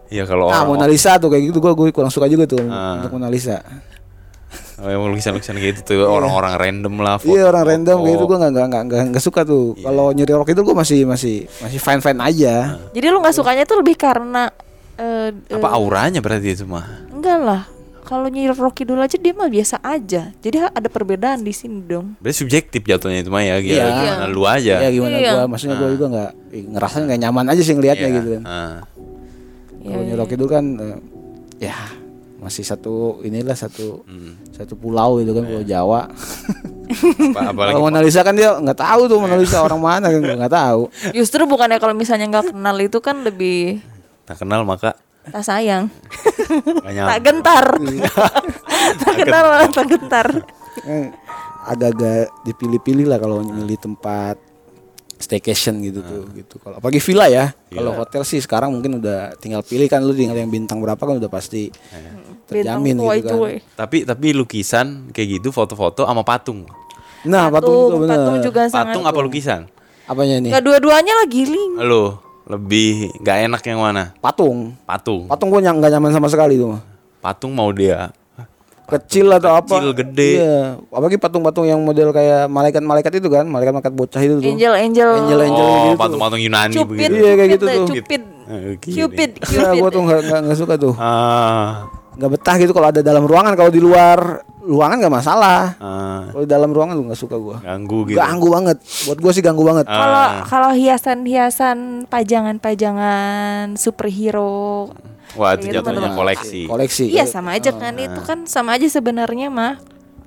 Iya kalau Nah, orang Mona Lisa tuh kayak gitu gua gua kurang suka juga tuh Ah. untuk Mona Lisa. Oh, yang lukisan-lukisan gitu tuh orang-orang random lah. foto- Iya orang random kayak gitu gua nggak nggak nggak nggak suka tuh. Iya. Kalau Nyi Rolo Kidul gua masih masih masih fine fine aja. jadi lu nggak sukanya tuh lebih karena eh, Apa eh, auranya berarti itu mah? enggak lah kalau Nyi Rocky dulu aja dia mah biasa aja jadi ada perbedaan di sini dong Berarti subjektif jatuhnya itu mah ya, Iya. gimana lu aja. Ya gimana Iya. gua maksudnya gua juga nggak ngerasa nggak nyaman aja sih ngelihatnya Iya. gitu kan. Ah. Iya, Kalau Nyi Rolo Kidul kan eh, ya masih satu inilah satu Hmm. satu pulau itu kan pulau Jawa. (laughs) Apa, apalagi Kalau Mona Lisa kan dia nggak tahu tuh Mona Lisa orang mana kan nggak (laughs) tahu. justru bukannya kalau misalnya nggak kenal itu kan lebih tak kenal maka tak sayang (laughs) tak gentar tak kenal malah tak gentar Eh, Agak-agak dipilih-pilih lah kalau milih tempat staycation gitu tuh gitu. Kalau apalagi villa ya. Kalau hotel sih sekarang mungkin udah tinggal pilih kan lu tinggal yang bintang berapa kan udah pasti terjamin Bintang gitu kan. tuai-tuai. Tapi tapi lukisan kayak gitu foto-foto sama patung. Nah, patung, juga bener. patung juga sangat Patung apa lukisan? Apanya nih? nggak dua-duanya lah giling Lo lebih nggak enak yang mana? Patung. Patung. Patung gua nyang- nggak nyaman sama sekali tuh. mah. Patung mau dia kecil atau apa Kecil, gede. iya apalagi patung-patung yang model kayak malaikat-malaikat itu kan malaikat-malaikat bocah itu tuh angel angel Angel, angel. oh, gitu. patung-patung Yunani cupid begitu. Iya, kayak gitu cupid, tuh. cupid gini. cupid Iya, cupid gua tuh nggak nggak nggak suka tuh Ah, nggak betah gitu kalau ada dalam ruangan kalau di luar ruangan nggak masalah. Ah, kalau di dalam ruangan tuh nggak suka gua. Ganggu gitu. ganggu banget. Buat gua sih ganggu banget. Kalau Ah. kalau hiasan-hiasan pajangan-pajangan superhero. Wah, itu gitu jatuhnya kan, koleksi. koleksi. Iya sama aja kan. Itu kan sama aja sebenarnya mah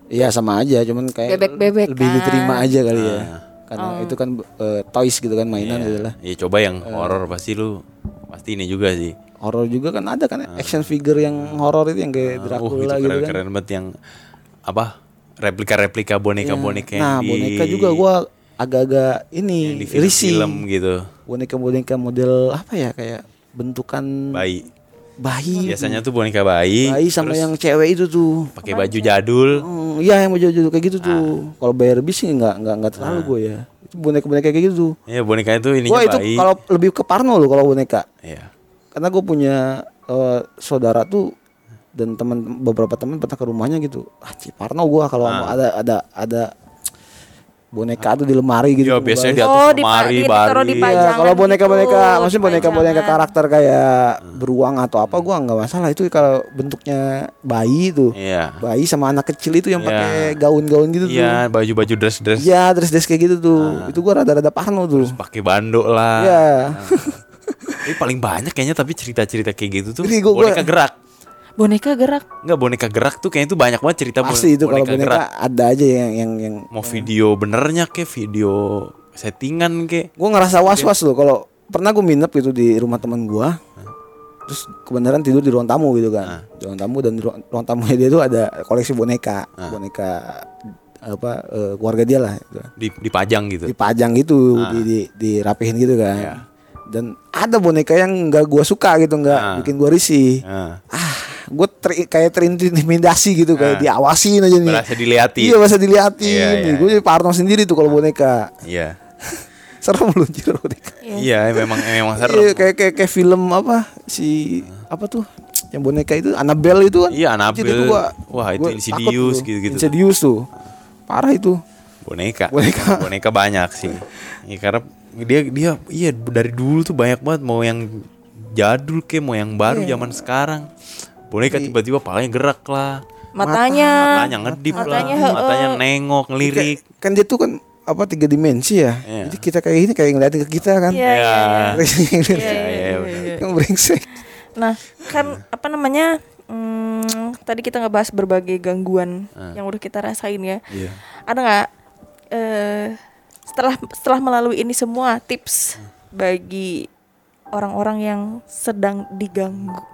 iya sama aja. Cuman kayak Bebek-bebekan. lebih diterima aja kali ya. Ah. karena itu kan eh, toys gitu kan mainan gitu lah. Ya coba yang horor pasti lu pasti ini juga sih. Horor juga kan ada kan action figure yang horor itu yang kayak Uh, Dracula itu gitu keren, kan keren banget yang apa? Replika-replika boneka-boneka yang Nah, di boneka juga gua agak-agak yang ini di risih. film-film gitu. Boneka-boneka model apa ya kayak bentukan Bayi. bayi. Biasanya tuh boneka bayi. bayi sama yang cewek itu tuh. pakai baju jadul. Hmm, iya yang baju-baju kayak gitu tuh. Ah. Kalau bayar bis sih nggak nggak nggak terlalu gue ya. Itu boneka-boneka kayak gitu tuh. Ya boneka itu ininya Gua itu bayi. kalau lebih ke Parno loh kalau boneka. Iya. Karena gue punya eh, saudara tuh dan teman beberapa teman pernah ke rumahnya gitu. Ah, Ci Parno gua kalau mau ada ada ada boneka tuh di lemari gitu. Iya, gua biasanya di atas Oh, lemari, di- ditaruh bari. di Iya, pajangan kalau boneka-boneka, gitu, maksudnya di boneka-boneka pajangan. karakter kayak beruang atau apa, gua nggak masalah itu kalau bentuknya bayi tuh, Iya. bayi sama anak kecil itu yang Iya. pakai gaun-gaun gitu tuh. Iya, baju-baju dress-dress Iya, dress-dress kayak gitu tuh, itu gua rada-rada parno tuh. pakai bando lah. Iya, Ini paling banyak kayaknya tapi cerita-cerita kayak gitu tuh Ini gua- gua- boneka gerak. boneka gerak Enggak boneka gerak tuh kayaknya tuh banyak banget cerita pasti itu kalau boneka gerak. ada aja yang yang yang. Mau video benernya kayak video settingan kayak. Gua ngerasa was-was loh kalau pernah gua nginep gitu di rumah teman gua. Terus kebenaran tidur di ruang tamu gitu kan. Di ruang tamu dan di ruang, ruang tamunya dia tuh ada koleksi boneka, boneka apa eh, keluarga dia lah gitu. di dipajang gitu. dipajang gitu di, di dirapihin gitu kan Iya. Dan ada boneka yang nggak gua suka gitu nggak Ah. bikin gua risih Nah, ah gue kayak terintimidasi gitu kayak diawasin aja nih berasa diliatin. iya bahasa diliatin Iya, iya. gue jadi parno sendiri tuh kalau boneka Iya. (laughs) serem lu anjir boneka Iya, memang memang serem. iya kayak kayak kayak film apa si apa tuh yang boneka itu Annabelle itu kan Iya, Annabelle. Itu gua, Wah, itu gua Insidious takut tuh. gitu-gitu. Insidious tuh parah itu boneka. Boneka. boneka banyak sih. Ya, karena dia dia iya dari dulu tuh banyak banget mau yang jadul ke mau yang baru Iya. zaman sekarang. Boneka tiba-tiba palanya gerak lah. matanya matanya ngedip matanya, lah matanya nengok ngelirik kan dia tuh kan apa tiga dimensi ya. Iya. Jadi kita kayak ini kayak ngeliatin ke kita kan. Iya. Yang brengsek. Nah, kan apa namanya? Hmm, tadi kita ngebahas berbagai gangguan yang udah kita rasain ya. Iya. Ada nggak eh setelah setelah melalui ini semua tips bagi orang-orang yang sedang diganggu?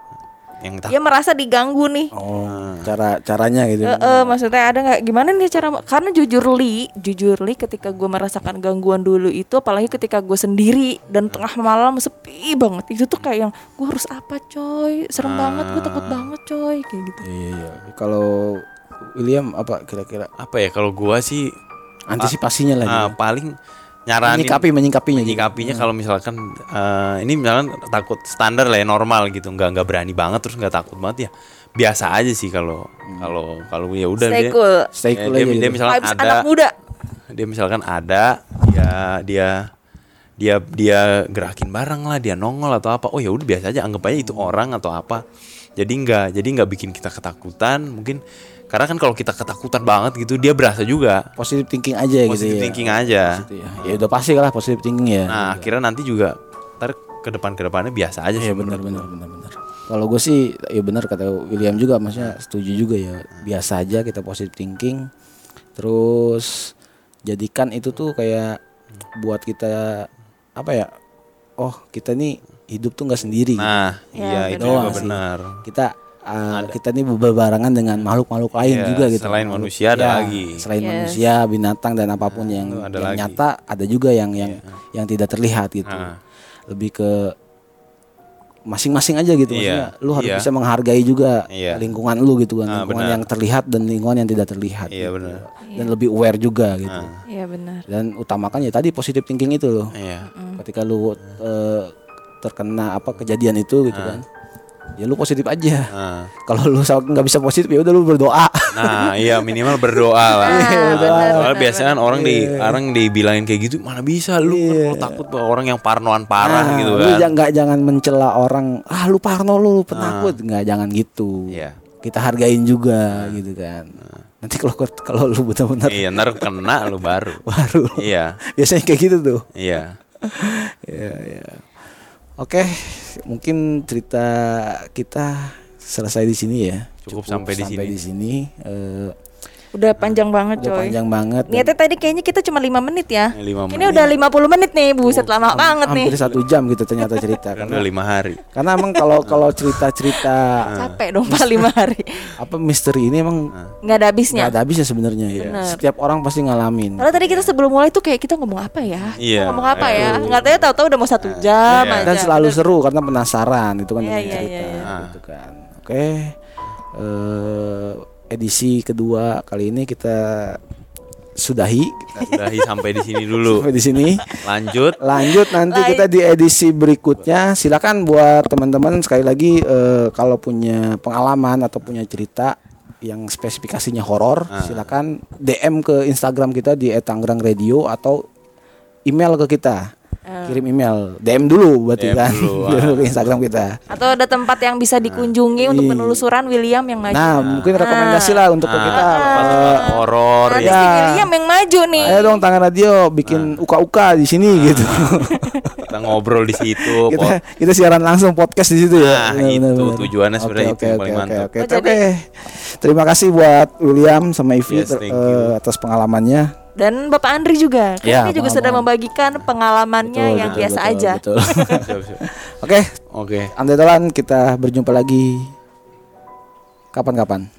yang tak Dia merasa diganggu nih. Oh, cara caranya gitu. Eh, eh, maksudnya ada nggak? Gimana nih cara karena jujur li jujur li ketika gue merasakan gangguan dulu itu apalagi ketika gue sendiri dan tengah malam sepi banget. Itu tuh kayak yang gue harus apa coy? Serem banget gue takut banget coy. Kayak gitu. Iya, iya. Kalau William apa kira-kira? Apa ya? Kalau gua sih antisipasinya lah ah, gitu. paling nyaranin Menyikapi menyikapinya gitu. menyikapinya kalau misalkan eh, ini misalkan takut standar lah ya normal gitu. Nggak nggak berani banget terus nggak takut banget ya. Biasa aja sih kalau kalau kalau ya udah stay dia cool. Stay ya, cool dia, aja dia gitu. misalkan vibes ada anak muda. dia misalkan ada dia dia dia dia gerakin barang lah dia nongol atau apa. Oh ya udah biasa aja anggap aja itu orang atau apa. Jadi nggak jadi nggak bikin kita ketakutan. Mungkin karena kan kalau kita ketakutan banget gitu dia berasa juga Positive thinking aja gitu positive ya. thinking aja Gitu ya. Ya udah pasti lah positive thinking ya. nah akhirnya nanti juga ntar ke depan ke depannya biasa aja sih Iya benar benar benar benar. Kalau gue sih ya benar kata William juga maksudnya setuju juga ya. Biasa aja kita positive thinking. Terus jadikan itu tuh kayak buat kita apa ya? Oh, kita nih hidup tuh nggak sendiri. gitu. nah Ya, iya itu juga benar Kita uh, kita nih berbarengan dengan makhluk-makhluk lain Iya, juga gitu. selain Makhluk- manusia ada ya, lagi. Selain Yes. manusia, binatang dan apa pun yang, itu ada yang lagi. Iya. nyata ada juga yang yang yang tidak terlihat gitu. Ah. Lebih ke masing-masing aja gitu maksudnya. Iya, Lu harus iya. bisa menghargai juga Iya. lingkungan lu gitu kan. Ah, lingkungan benar. yang terlihat dan lingkungan yang tidak terlihat. iya gitu. benar Dan lebih aware juga gitu. Ah. iya benar Dan utamakan ya tadi positive thinking itu loh. iya Ketika lu eh, terkena apa kejadian itu gitu kan. Ya lu positif aja. Ah. Kalau lu nggak bisa positif ya udah lu berdoa. Nah, iya minimal berdoa lah. Iya, Soalnya biasanya kan orang di orang dibilangin kayak gitu, mana bisa lu kalau takut bahwa orang yang parnoan parah Nah, gitu Lu kan. jangan nggak jangan mencela orang. Ah lu parno lu penakut. Nggak jangan gitu. Iya. Kita hargain juga gitu kan. Nanti kalau kalau lu benar-benar Iya, ntar kena lu baru. (laughs) baru. Iya, Biasanya kayak gitu tuh. iya. (laughs) Iya, iya. Oke, mungkin cerita kita selesai di sini ya. Cukup sampai di sini. di sini. Eh, udah panjang banget udah coy panjang banget. niatnya tadi kayaknya kita cuma lima menit ya Lima ini udah 50 menit nih buset lama banget nih hampir satu jam gitu ternyata cerita. Kan karena, udah lima hari. karena emang kalau kalau cerita-cerita (laughs) capek dong pak lima hari apa misteri ini emang nggak ada habisnya nggak ada habisnya sebenarnya ya. Setiap orang pasti ngalamin. Karena tadi kita sebelum mulai tuh kayak kita ngomong apa ya? Iya, Kita ngomong apa ya? Nggak tahu tahu-tahu udah mau satu jam Iya. aja. Dan selalu Bener. seru karena penasaran itu kan Iya, dengan iya, cerita iya, iya. gitu kan. Oke. Eh, edisi kedua kali ini kita sudahi Kita sudahi sampai di sini dulu. sampai di sini. Lanjut. Lanjut nanti Lain. kita di edisi berikutnya. Silakan buat teman-teman sekali lagi eh, kalau punya pengalaman atau punya cerita yang spesifikasinya horor, Ah. silakan DM ke Instagram kita di @tanggerang radio atau email ke kita. Kirim email, DM dulu berarti DM kan dulu, (laughs) dulu ke Instagram kita. Atau ada tempat yang bisa dikunjungi untuk Iya. penelusuran William yang maju. Nah, mungkin rekomendasi lah untuk ke Ah, kita. Eh, horor ya. si William yang maju nih. ayo dong tangan radio bikin uka-uka di sini gitu. Kita ngobrol di situ. (laughs) kita kita siaran langsung podcast di situ ya. Nah, itu benar. tujuannya sebenarnya Oke, itu yang oke, paling oke, mantap. Oke, Oh, oke. Terima kasih buat William sama Ivi Yes, ter- eh, you. atas pengalamannya. Dan Bapak Andri juga. Ya, Kayaknya juga sudah membagikan pengalamannya Betul, yang betul, biasa betul, aja. betul. (laughs) Oke, Oke. Anda Dolan kita berjumpa lagi kapan-kapan.